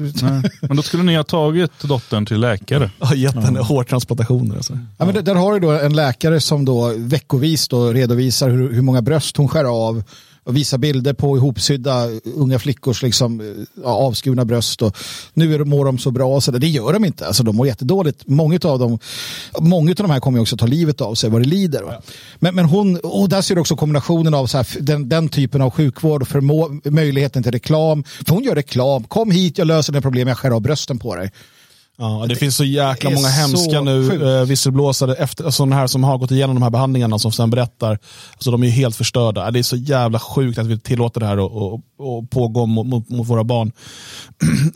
Men då skulle ni ha tagit dottern till läkare. Har gett henne hårtransplantationer. Alltså. Ja, men där- där har du då en läkare som då veckovis då redovisar hur, hur många bröst hon skär av och visar bilder på ihopsydda unga flickors liksom, ja, avskurna bröst. Och nu mår de så bra, så det, det gör de inte. Alltså, de mår jättedåligt. Många av dem, många av de här kommer ju också ta livet av sig vad det lider. Va? Men, men hon, och där ser du också kombinationen av så här, den, den typen av sjukvård och förmå, möjligheten till reklam. För hon gör reklam. Kom hit, jag löser det problem, jag skär av brösten på dig. Ja, det, finns så jäkla många hemska nu sjukt. eh, visselblåsare, efter, alltså, sådana här som har gått igenom de här behandlingarna som sen berättar. Alltså, de är ju helt förstörda. Det är så jävla sjukt att vi tillåter det här och, och, och pågå mot, mot, mot våra barn.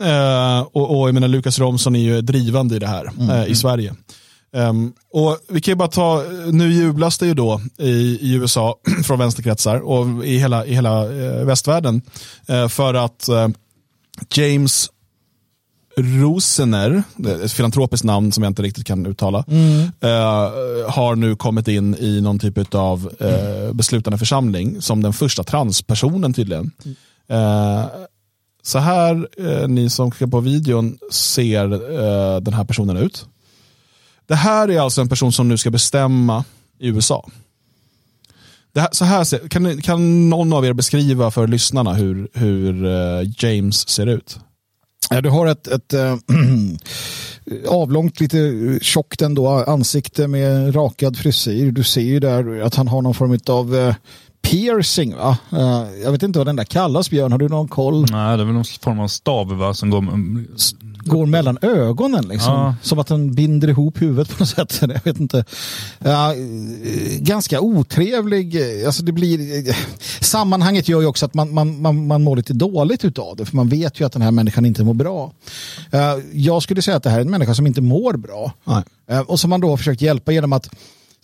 (clears throat) eh, och, och jag menar, Lukas Romson är ju drivande i det här eh, i Sverige. Ehm, och vi kan bara ta, nu jublas det ju då i, i USA (clears throat) från vänsterkretsar och i hela, i hela eh, västvärlden eh, för att eh, James Rosener, är ett filantropiskt namn som jag inte riktigt kan uttala, eh, har nu kommit in i någon typ av eh, beslutande församling som den första transpersonen tydligen. Eh, så här, eh, ni som klickar på videon, ser eh, den här personen ut. Det här är alltså en person som nu ska bestämma i USA. Här, så här ser, kan, kan någon av er beskriva för lyssnarna hur, hur eh, James ser ut? Ja, du har ett, ett äh, (clears throat) avlångt, lite tjockt ändå ansikte med rakad frisyr. Du ser ju där att han har någon form av äh, piercing. Va? Eh, jag vet inte vad den där kallas, Björn. Har du någon koll? Nej, det är väl någon form av stav va, som går... Går mellan ögonen liksom. Ja. Som att den binder ihop huvudet på något sätt. (laughs) Jag vet inte. Ja, eh, ganska otrevlig. Alltså det blir, eh, sammanhanget gör ju också att man, man, man, man mår lite dåligt utav det. För man vet ju att den här människan inte mår bra. Eh, Jag skulle säga att det här är en människa som inte mår bra. Nej. Eh, Och som man då har försökt hjälpa genom att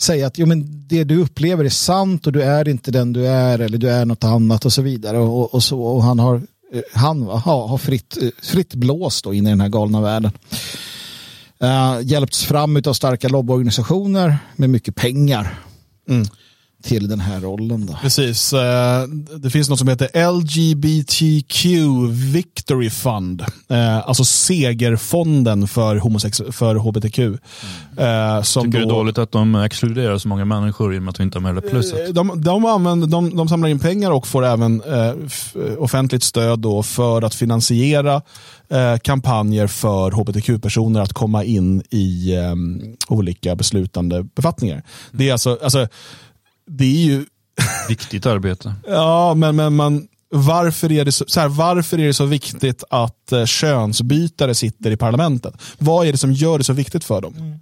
säga att jo, men det du upplever är sant och du är inte den du är eller du är något annat och så vidare. Och, och, så, och han har, eh, Eh, han har, fritt, eh, fritt blås då in i den här galna världen. Uh, hjälpts fram av starka lobbyorganisationer med mycket pengar mm till den här rollen. Då. Precis. eh, Det finns något som heter LGBTQ Victory Fund. Eh, Alltså segerfonden för, homosex- för HBTQ. Eh, Som Tycker det är då- dåligt att de exkluderar så många människor i och med att vi inte har med det plusset. Eh, De, de, använder, de, de samlar in pengar och får även offentligt stöd då för att finansiera kampanjer för hbtq-personer att komma in i olika beslutande befattningar. Det är alltså, alltså det är ju (laughs) Viktigt arbete. Ja, men, men man, varför, är det så, så här, varför är det så viktigt att eh, könsbytare sitter i parlamentet? Vad är det som gör det så viktigt för dem?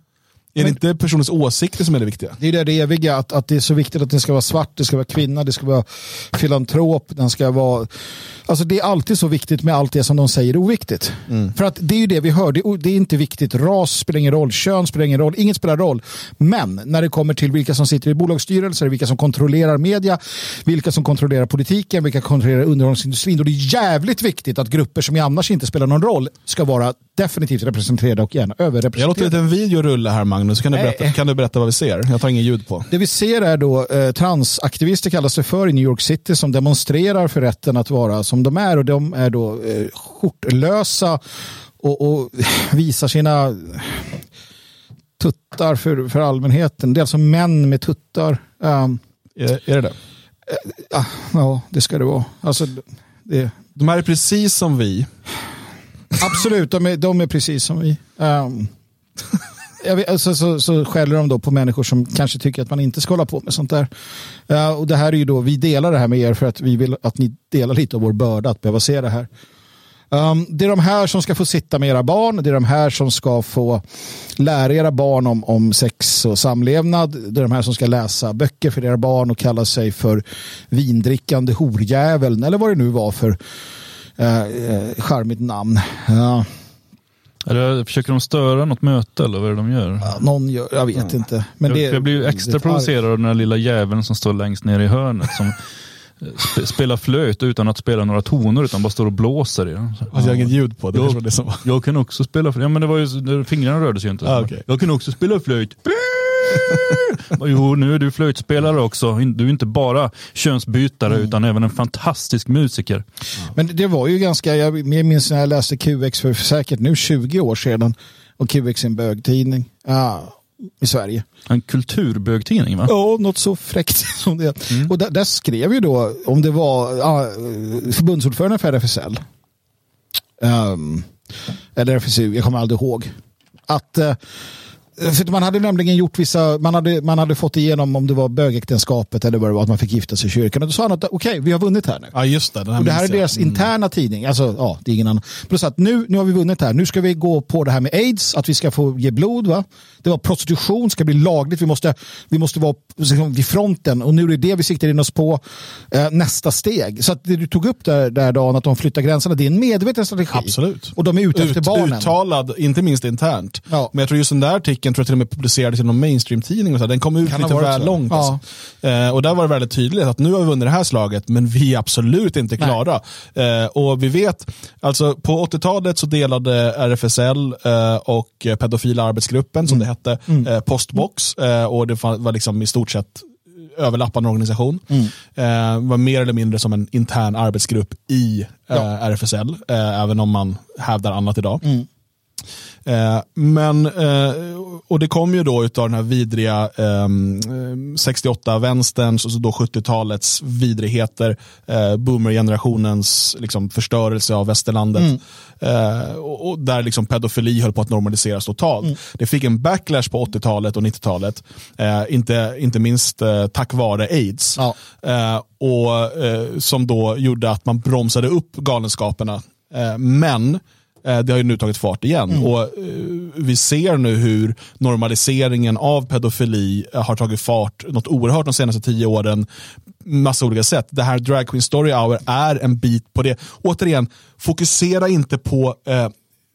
Är det inte personens åsikter som är det viktiga? Det är det, det eviga, att, att det är så viktigt att den ska vara svart, det ska vara kvinna, det ska vara filantrop, den ska vara Alltså det är alltid så viktigt med allt det som de säger är oviktigt. Mm. För att det är ju det vi hör. Det är, det är, inte viktigt. Ras spelar ingen roll. Kön spelar ingen roll. Inget spelar roll. Men när det kommer till vilka som sitter i bolagsstyrelser, vilka som kontrollerar media, vilka som kontrollerar politiken, vilka kontrollerar underhållningsindustrin. Då är det jävligt viktigt att grupper som annars inte spelar någon roll ska vara definitivt representerade och gärna överrepresenterade. Jag låter en video rulla här Magnus. Kan du, berätta, kan du berätta vad vi ser? Jag tar ingen ljud på. Det vi ser är då eh, transaktivister kallas det för i New York City som demonstrerar för rätten att vara som de är och de är då eh, skjortlösa och, och (laughs) visar sina tuttar för, för allmänheten. Det är alltså män med tuttar. Um, är, är det det? Uh, ja, det ska det vara. Alltså, det... De här är precis som vi. Absolut, de är, de är precis som vi. Um, (laughs) vet, alltså, så, så skäller de då på människor som kanske tycker att man inte ska hålla på med sånt där. Uh, och det här är ju då, vi delar det här med er för att vi vill att ni delar lite av vår börda att behöva se det här. Um, det är de här som ska få sitta med era barn. Det är de här som ska få lära era barn om, om sex och samlevnad. Det är de här som ska läsa böcker för era barn och kalla sig för vindrickande horjäveln eller vad det nu var för uh, charmigt namn. Uh. Eller försöker de störa något möte eller vad är det de gör? Ja, någon gör, jag vet ja. inte. Men jag, det, jag blir extra provocerad av den här lilla jäveln som står längst ner i hörnet. Som sp spela flöjt utan att spela några toner utan bara står och blåser i den. Alltså, jag har inget ljud på det. Jag, det som jag kan också spela flöjt. Ja men det var ju, fingrarna rörde sig ju inte. Ah, okay. Jag kan också spela flöjt. Jo, nu är du flöjtspelare också. Du är inte bara könsbytare mm. utan även en fantastisk musiker. Men det var ju ganska, jag minns när jag läste QX för säkert nu 20 år sedan. Och QX är en bögtidning. Ah, i Sverige. En kulturbögtidning va? Ja, något så fräckt (laughs) som det. Mm. Och där, där, skrev ju då, om det var ja, förbundsordförande för RFSL, um, ehm, eller RFSU, jag kommer aldrig ihåg, att uh, för man hade nämligen gjort vissa, man hade, man hade fått igenom om det var bögäktenskapet eller vad det var, att man fick gifta sig i kyrkan. Och då sa han att okej, okay, vi har vunnit här nu. Ja, just det. Och det här är deras mm. interna tidning. Alltså, ja, det är ingen annan. Plus att nu, nu har vi vunnit här. Nu ska vi gå på det här med aids, att vi ska få ge blod. Va? Det var prostitution, ska bli lagligt. Vi måste, vi måste vara liksom, vid fronten och nu är det det vi siktar in oss på. Eh, nästa steg. Så att det du tog upp där, där Dan, att de flyttar gränserna, det är en medveten strategi. Absolut. Och de är ute Ut, efter barnen. Uttalad, inte minst internt. Ja. Men jag tror just den där artikeln tror jag till och med publicerades i någon mainstream-tidning. Den kom ut kan lite väl så. långt. Ja. Alltså. Eh, och där var det väldigt tydligt att nu har vi vunnit det här slaget, men vi är absolut inte klara. Eh, och vi vet, alltså på 80-talet så delade RFSL eh, och pedofila arbetsgruppen, som mm. det hette, mm. Eh, postbox. Eh, och det var liksom i stort sett överlappande organisation. Mm. Eh, var mer eller mindre som en intern arbetsgrupp i eh, ja. RFSL, eh, även om man hävdar annat idag. Mm. Eh, men, eh, och det kom ju då utav den här vidriga eh, 68-vänsterns, alltså då 70-talets vidrigheter, eh, boomer-generationens liksom, förstörelse av västerlandet. Mm. Eh, och, och, där liksom pedofili höll på att normaliseras totalt. Mm. Det fick en backlash på 80-talet och 90-talet, eh, inte, inte minst eh, tack vare aids. Ja. och Som då gjorde att man bromsade upp galenskaperna. men det har ju nu tagit fart igen. Mm. Och eh, Vi ser nu hur normaliseringen av pedofili eh, har tagit fart något oerhört de senaste tio åren. Massa olika sätt. Det här Drag Queen Story Hour är en bit på det. Återigen, fokusera inte på eh,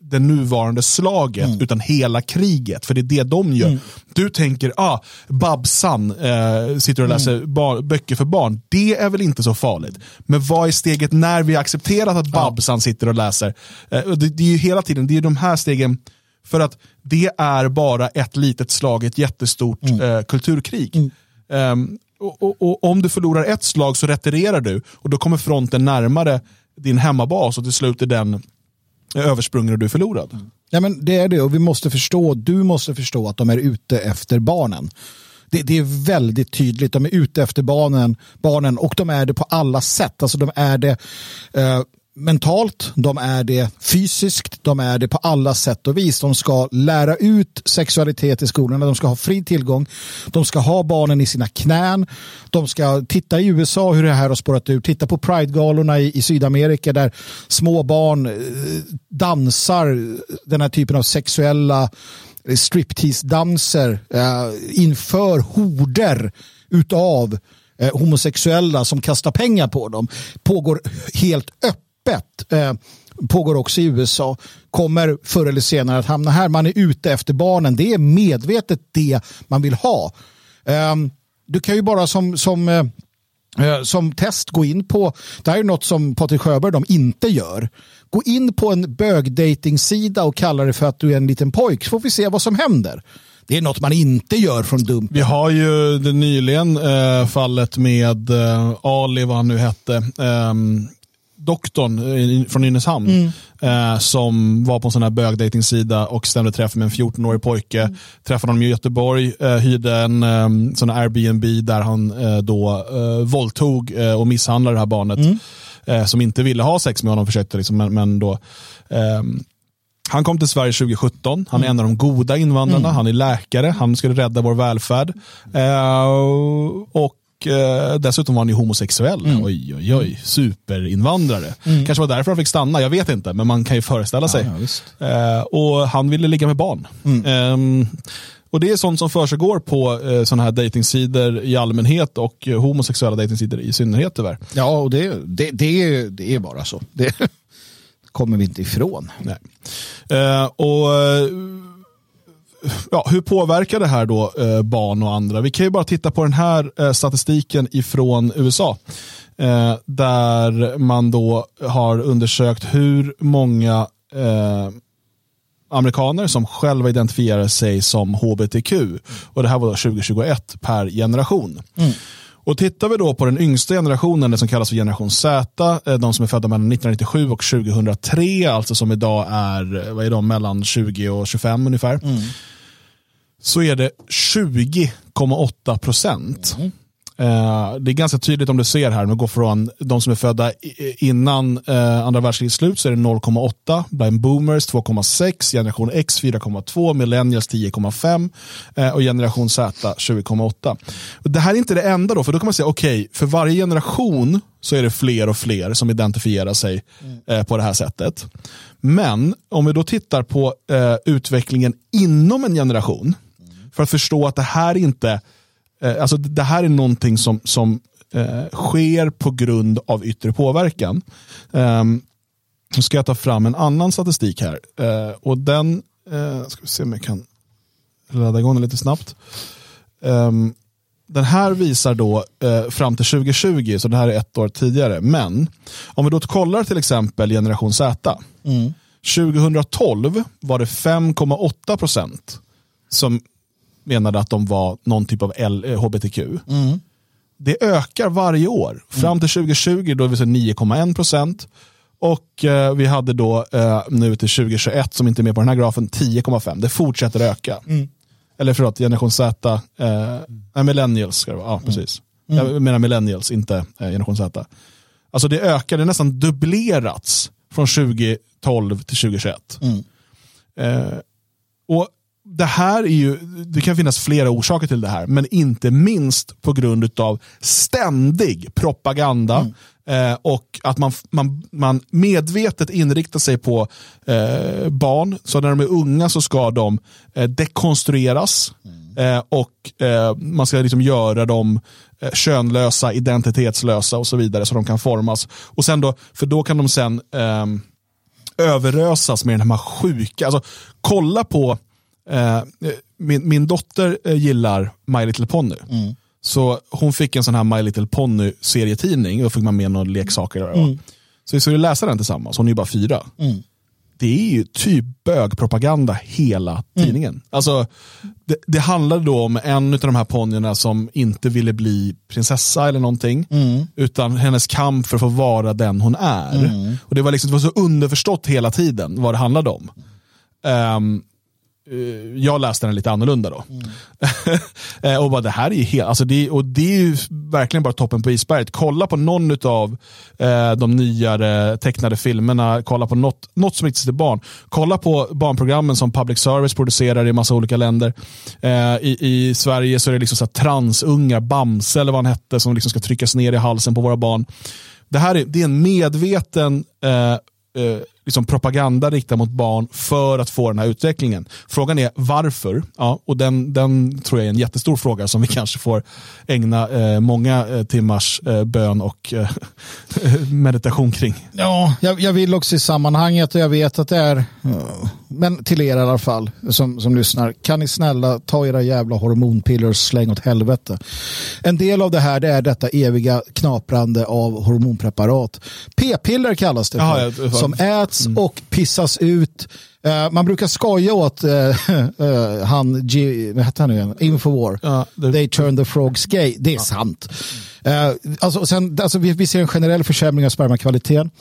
det nuvarande slaget, mm. utan hela kriget. För det är det de gör. Mm. Du tänker, ah, Babsan eh, sitter och läser mm. böcker för barn. Det är väl inte så farligt. Men vad är steget när vi accepterat att Babsan sitter och läser? Eh, det, det, är ju hela tiden, det är de här stegen. För att det är bara ett litet slag, ett jättestort mm. eh, kulturkrig. Um, och, och, och, om du förlorar ett slag så retirerar du och då kommer fronten närmare din hemmabas och till slut är den Eh, översprungen och du är förlorad. Ja, men det är det och vi måste förstå, du måste förstå att de är ute efter barnen. Det, det, är väldigt tydligt, de är ute efter barnen, barnen och de är det på alla sätt. Alltså de är det eh, mentalt, de är det fysiskt, de är det på alla sätt och vis. De ska lära ut sexualitet i skolorna, de ska ha fri tillgång, de ska ha barnen i sina knän, de ska titta i USA hur det här har spårat ur, titta på Pride-galorna i, i Sydamerika där små barn eh, dansar den här typen av sexuella eh, striptease-danser eh, inför horder utav eh, homosexuella som kastar pengar på dem pågår helt öppet. Eh, pågår också i USA. Kommer förr eller senare att hamna här. Man är ute efter barnen. Det är medvetet det man vill ha. Eh, du kan ju bara som, som eh, eh som test gå in på, det här är något som Patrik Sjöberg de inte gör. Gå in på en bögdatingsida och kalla det för att du är en liten pojk så får vi se vad som händer. Det är något man inte gör från Dumpen. Vi har ju det nyligen eh, fallet med eh, Ali, vad han nu hette, eh, doktorn eh, från Nynäshamn, mm. eh, som var på en sån här bögdatingsida och stämde träff med en 14-årig pojke. Mm. Träffade honom i Göteborg, eh, hyrde en eh, sån Airbnb där han eh, då eh, våldtog och misshandlade det här barnet. Mm. som inte ville ha sex med honom, försökte liksom, men, men då ehm, han kom till Sverige 2017. Han är mm. en av de goda invandrarna. Mm. Han är läkare. Han skulle rädda vår välfärd. Eh, och eh, dessutom var han ju homosexuell. Mm. Oj, oj, oj. Superinvandrare. Mm. Kanske var därför han fick stanna. Jag vet inte, men man kan ju föreställa sig. Ja, eh, och han ville ligga med barn. Mm. Ehm, och Det är sånt som försiggår på eh, sådana här dejtingsidor i allmänhet och eh, homosexuella dejtingsidor i synnerhet tyvärr. Ja, och det, det, det, är, det är bara så. Det (laughs) kommer vi inte ifrån. Nej. Eh, och ja, Hur påverkar det här då eh, barn och andra? Vi kan ju bara titta på den här eh, statistiken ifrån USA. Eh, där man då har undersökt hur många eh, amerikaner som själva identifierar sig som hbtq. Och det här var då 2021 per generation. Mm. Och tittar vi då på den yngsta generationen, det som kallas för generation Z, eh, de som är födda mellan 1997 och 2003, alltså som idag är, vad är de, mellan 20 och 25 ungefär. Mm. Så är det 20,8 procent mm. Eh, det är ganska tydligt om du ser här, om går från de som är födda innan uh, andra världskrigets slut så är det 0,8, bland boomers 2,6, generation X 4,2, millennials 10,5 uh, och generation Z 20,8. Det här är inte det enda då, för då kan man säga okej, okay, för varje generation så är det fler och fler som identifierar sig mm. på det här sättet. Men om vi då tittar på utvecklingen inom en generation, för att förstå att det här inte eh, alltså det här är någonting som, som eh, sker på grund av yttre påverkan. Eh, nu ska jag ta fram en annan statistik här. Eh, och den, eh, ska vi se om jag kan ladda igång den lite snabbt. Um, den här visar då eh, fram till 2020, så det här är ett år tidigare. Men om vi då kollar till exempel generation Z. Mm. 2012 var det 5,8 procent som menade att de var någon typ av L, eh, hbtq. Mm. Det ökar varje år. Fram till 2020 då är vi 9,1 procent. Och eh, vi hade då eh, nu till 2021, som inte är med på den här grafen, 10,5. Det fortsätter öka. Mm. Eller förlåt, generation Z, eh, millennials ska det vara. Ja, mm. precis. Mm. Jag menar millennials, inte eh, generation Z. Alltså det ökar, det nästan dubblerats från 2012 till 2021. Mm. Eh, och det här är ju, det kan finnas flera orsaker till det här, men inte minst på grund av ständig propaganda mm. eh, och att man, man, man medvetet inriktar sig på eh, barn. Så när de är unga så ska de eh, dekonstrueras mm. eh, och eh, man ska liksom göra dem eh, könlösa, identitetslösa och så vidare så de kan formas. Och sen då, för då kan de sen ehm, överösas med den här sjuka, alltså kolla på Eh, min, min dotter eh, gillar My Little Pony. Mm. Så hon fick en sån här My Little Pony serietidning och fick man med några leksaker. Mm. Så vi skulle läsa den tillsammans, hon är ju bara fyra. Mm. Det är ju typ bögpropaganda hela mm. tidningen. Alltså, det, det handlade då om en av de här ponnyerna som inte ville bli prinsessa eller någonting. Mm. Utan hennes kamp för att få vara den hon är. Mm. Och Det var, liksom, det var så underförstått hela tiden vad det handlade om. Um, jag läste den lite annorlunda då. Mm. (laughs) Eh, och bara det här är helt, alltså det, och det är ju verkligen bara toppen på isberget. Kolla på någon av eh, de nyare tecknade filmerna, kolla på något, något som riktar sig till barn. Kolla på barnprogrammen som public service producerar i massa olika länder. Eh, i, I Sverige så är det liksom så transungar, Bamse eller vad han hette, som liksom ska tryckas ner i halsen på våra barn. Det här är, det är en medveten eh, eh, liksom propaganda riktad mot barn för att få den här utvecklingen. Frågan är varför? Ja, och den, den tror jag är en jättestor fråga som vi (laughs) kanske får ägna eh, många eh, timmars eh, bön och eh, (laughs) meditation kring. Ja, jag, jag, vill också i sammanhanget och jag vet att det är, men till er i alla fall som, som lyssnar, kan ni snälla ta era jävla hormonpiller och släng åt helvete. En del av det här det är detta eviga knaprande av hormonpreparat. P-piller kallas det för, Jaha, som äts mm. och pissas ut. Uh, man brukar skoja åt uh, uh, (laughs) han, G, vad hette han nu igen? Infowar. Ja, det... They turn the frogs gay. Det är ja. sant. Alltså, sen, alltså, vi, vi, ser en generell försämring av spermakvaliteten.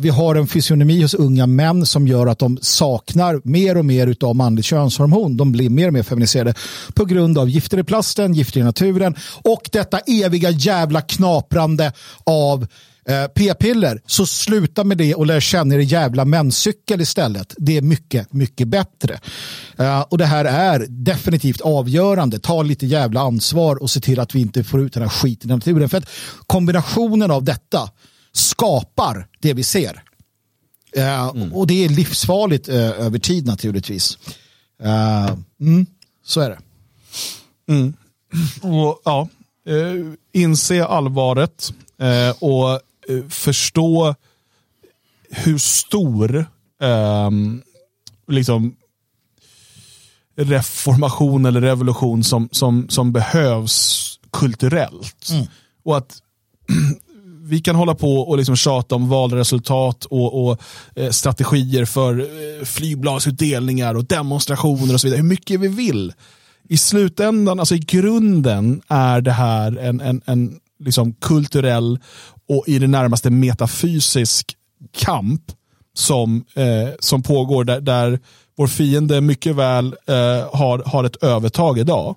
Vi har en fysionomi hos unga män som gör att de saknar mer och mer av manligt könshormon. De blir mer och mer feminiserade på grund av gifter i plasten, gifter i naturen och detta eviga jävla knaprande av Eh, p-piller, så sluta med det och lär känna er jävla menscykel istället. Det är mycket, mycket bättre. Uh, och det här är definitivt avgörande. Ta lite jävla ansvar och se till att vi inte får ut den här skiten i naturen. För att kombinationen av detta skapar det vi ser. Uh, mm. Och det är livsfarligt uh, över tid naturligtvis. Mm, så är det. Mm. Och, ja, inse allvaret och Eh, förstå hur stor eh, liksom reformation eller revolution som, som, som behövs kulturellt. Mm. Och att (clears throat) vi kan hålla på och liksom tjata om valresultat och, och eh, strategier för eh, flygbladsutdelningar och demonstrationer och så vidare. Hur mycket vi vill. I slutändan, alltså i grunden är det här en, en, en liksom kulturell och i det närmaste metafysisk kamp som, eh, som pågår där, där vår fiende mycket väl eh, har, har ett övertag idag.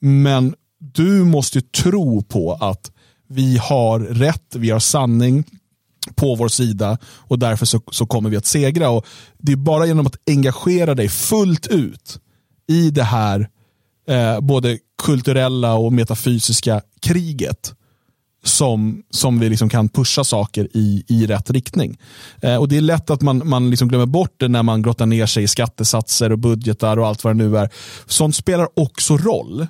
Men du måste tro på att vi har rätt, vi har sanning på vår sida och därför så, så kommer vi att segra. Och Det är bara genom att engagera dig fullt ut i det här eh, både kulturella och metafysiska kriget som, som vi liksom kan pusha saker i, i rätt riktning. Eh, och Det är lätt att man, man liksom glömmer bort det när man grottar ner sig i skattesatser och budgetar och allt vad det nu är. Sånt spelar också roll,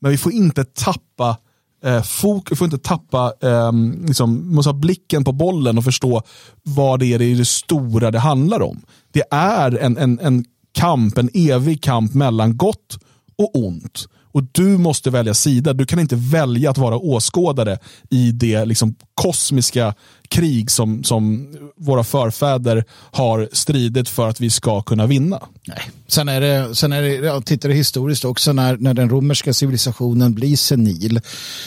men vi får inte tappa eh, fok, vi får inte tappa, eh, liksom, måste ha blicken på bollen och förstå vad det är i det stora det handlar om. Det är en, en, en kamp, en evig kamp mellan gott och ont. Och du måste välja sida. Du kan inte välja att vara åskådare i det liksom kosmiska krig som, som våra förfäder har stridit för att vi ska kunna vinna. Nej. Sen är det, sen är det jag tittar historiskt också när, när den romerska civilisationen blir senil,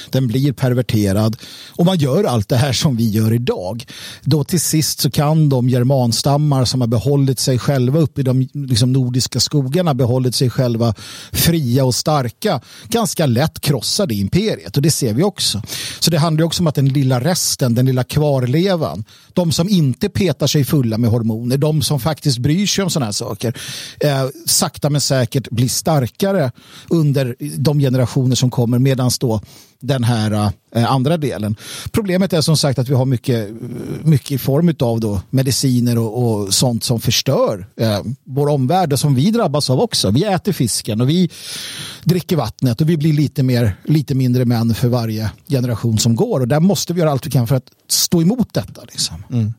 den blir perverterad och man gör allt det här som vi gör idag. Då till sist så kan de germanstammar som har behållit sig själva uppe i de liksom, nordiska skogarna, behållit sig själva fria och starka, ganska lätt krossa det imperiet och det ser vi också. Så det handlar också om att den lilla resten, den lilla kvar överlevan. de som inte petar sig fulla med hormoner, de som faktiskt bryr sig om sådana här saker, eh, sakta men säkert blir starkare under de generationer som kommer medan då den här eh, andra delen. Problemet är som sagt att vi har mycket, mycket i form av då mediciner och, och sånt som förstör eh, vår omvärld och som vi drabbas av också. Vi äter fisken och vi dricker vattnet och vi blir lite, mer, lite mindre män för varje generation som går och där måste vi göra allt vi kan för att stå emot detta. Liksom. Mm.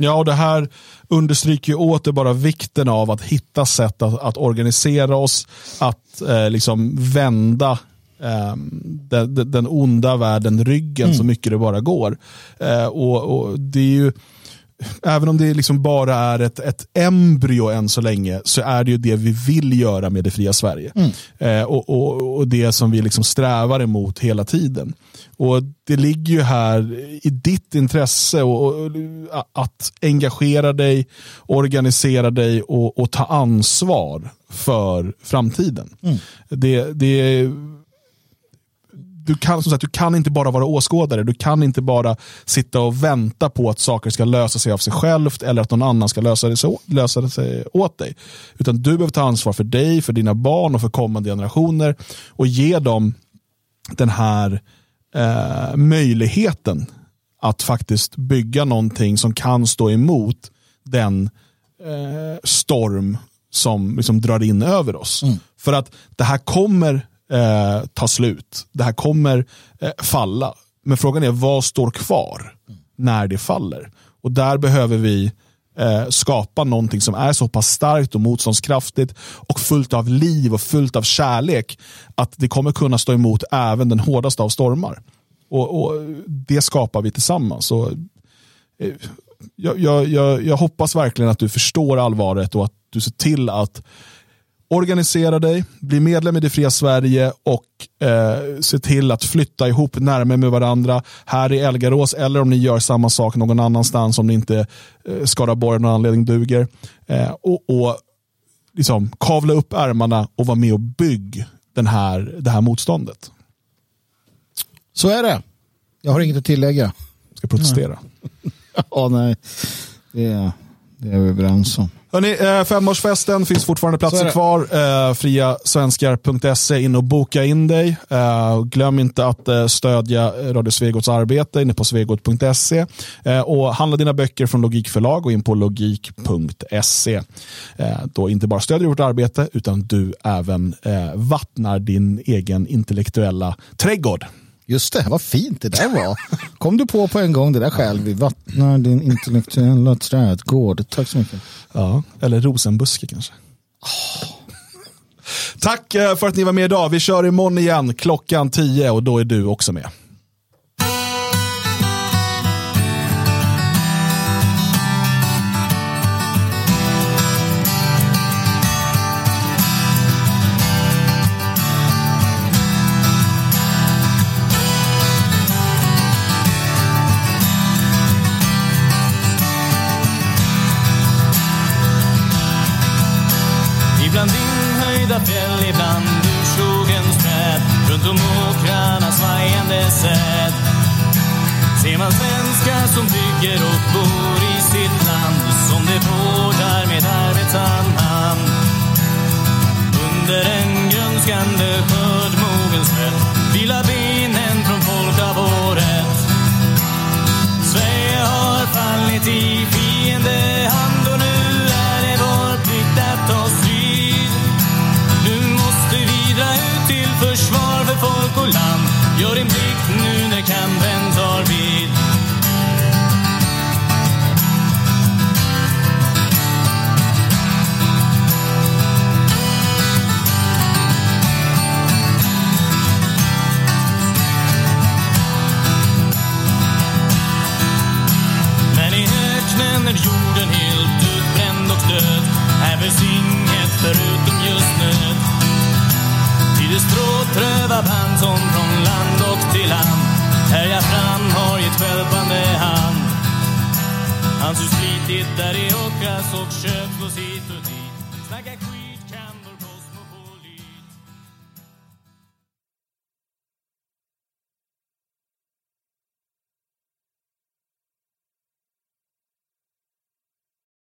Ja, och det här understryker ju åter bara vikten av att hitta sätt att, att organisera oss, att eh, liksom vända eh, den, den, onda världen ryggen mm. så mycket det bara går. Eh, och, och, det är ju Även om det liksom bara är ett, ett embryo än så länge så är det ju det vi vill göra med det fria Sverige. Mm. Eh, och, och, och, det som vi liksom strävar emot hela tiden. Och Det ligger ju här i ditt intresse och, och att engagera dig, organisera dig och, ta ansvar för framtiden. Mm. Det, det du kan, som sagt, du kan inte bara vara åskådare. Du kan inte bara sitta och vänta på att saker ska lösa sig av sig självt eller att någon annan ska lösa det, lösa sig åt dig. Utan du behöver ta ansvar för dig, för dina barn och för kommande generationer och ge dem den här eh, möjligheten att faktiskt bygga någonting som kan stå emot den eh, storm som liksom drar in över oss. Mm. För att det här kommer eh, ta slut. Det här kommer eh, falla. Men frågan är vad står kvar när det faller? Och där behöver vi eh, skapa någonting som är så pass starkt och motståndskraftigt och fullt av liv och fullt av kärlek att det kommer kunna stå emot även den hårdaste av stormar. Och, och Det skapar vi tillsammans. Och, eh, jag, jag, jag, jag hoppas verkligen att du förstår allvaret och att du ser till att organisera dig, bli medlem i det fria Sverige och eh, se till att flytta ihop närmare med varandra här i Elgarås eller om ni gör samma sak någon annanstans om ni inte eh, Skaraborg av någon anledning duger. Eh, och, och liksom, kavla upp ärmarna och vara med och bygg den här, det här motståndet. Så är det. Jag har inget att tillägga. Jag ska protestera. (laughs) ja, nej. Det är, det är vi överens om. Hörrni, eh, femårsfesten finns fortfarande platser kvar. Eh, friasvenskar.se, in och boka in dig. Eh, glöm inte att eh, stödja Radio Svegots arbete inne på svegot.se. Eh, och handla dina böcker från Logikförlag och in på logik.se. Eh, då inte bara stödjer vårt arbete utan du även vattnar din egen intellektuella trädgård. Just det, vad fint det där var. Kom du på på en gång det där själv. Vi vattnar din intellektuella trädgård. Tack så mycket. Ja, eller rosenbuske kanske. Oh. Tack eh, för att ni var med idag. Vi kör imorgon igen klockan 10 och då är du också med. Ligger och bor i sitt land som det vårdar med arvets hand. Under en grönskande skörd mogen fält vilar benen från folk av året. Sverige har fallit i fiende hand och nu är det vår plikt att ta strid. Nu måste vi dra ut till försvar för folk och land. Gör din plikt Pröva band från land och till land här jag fram har gett skälpande hand. Han som slitit där i åkras och köpslås hit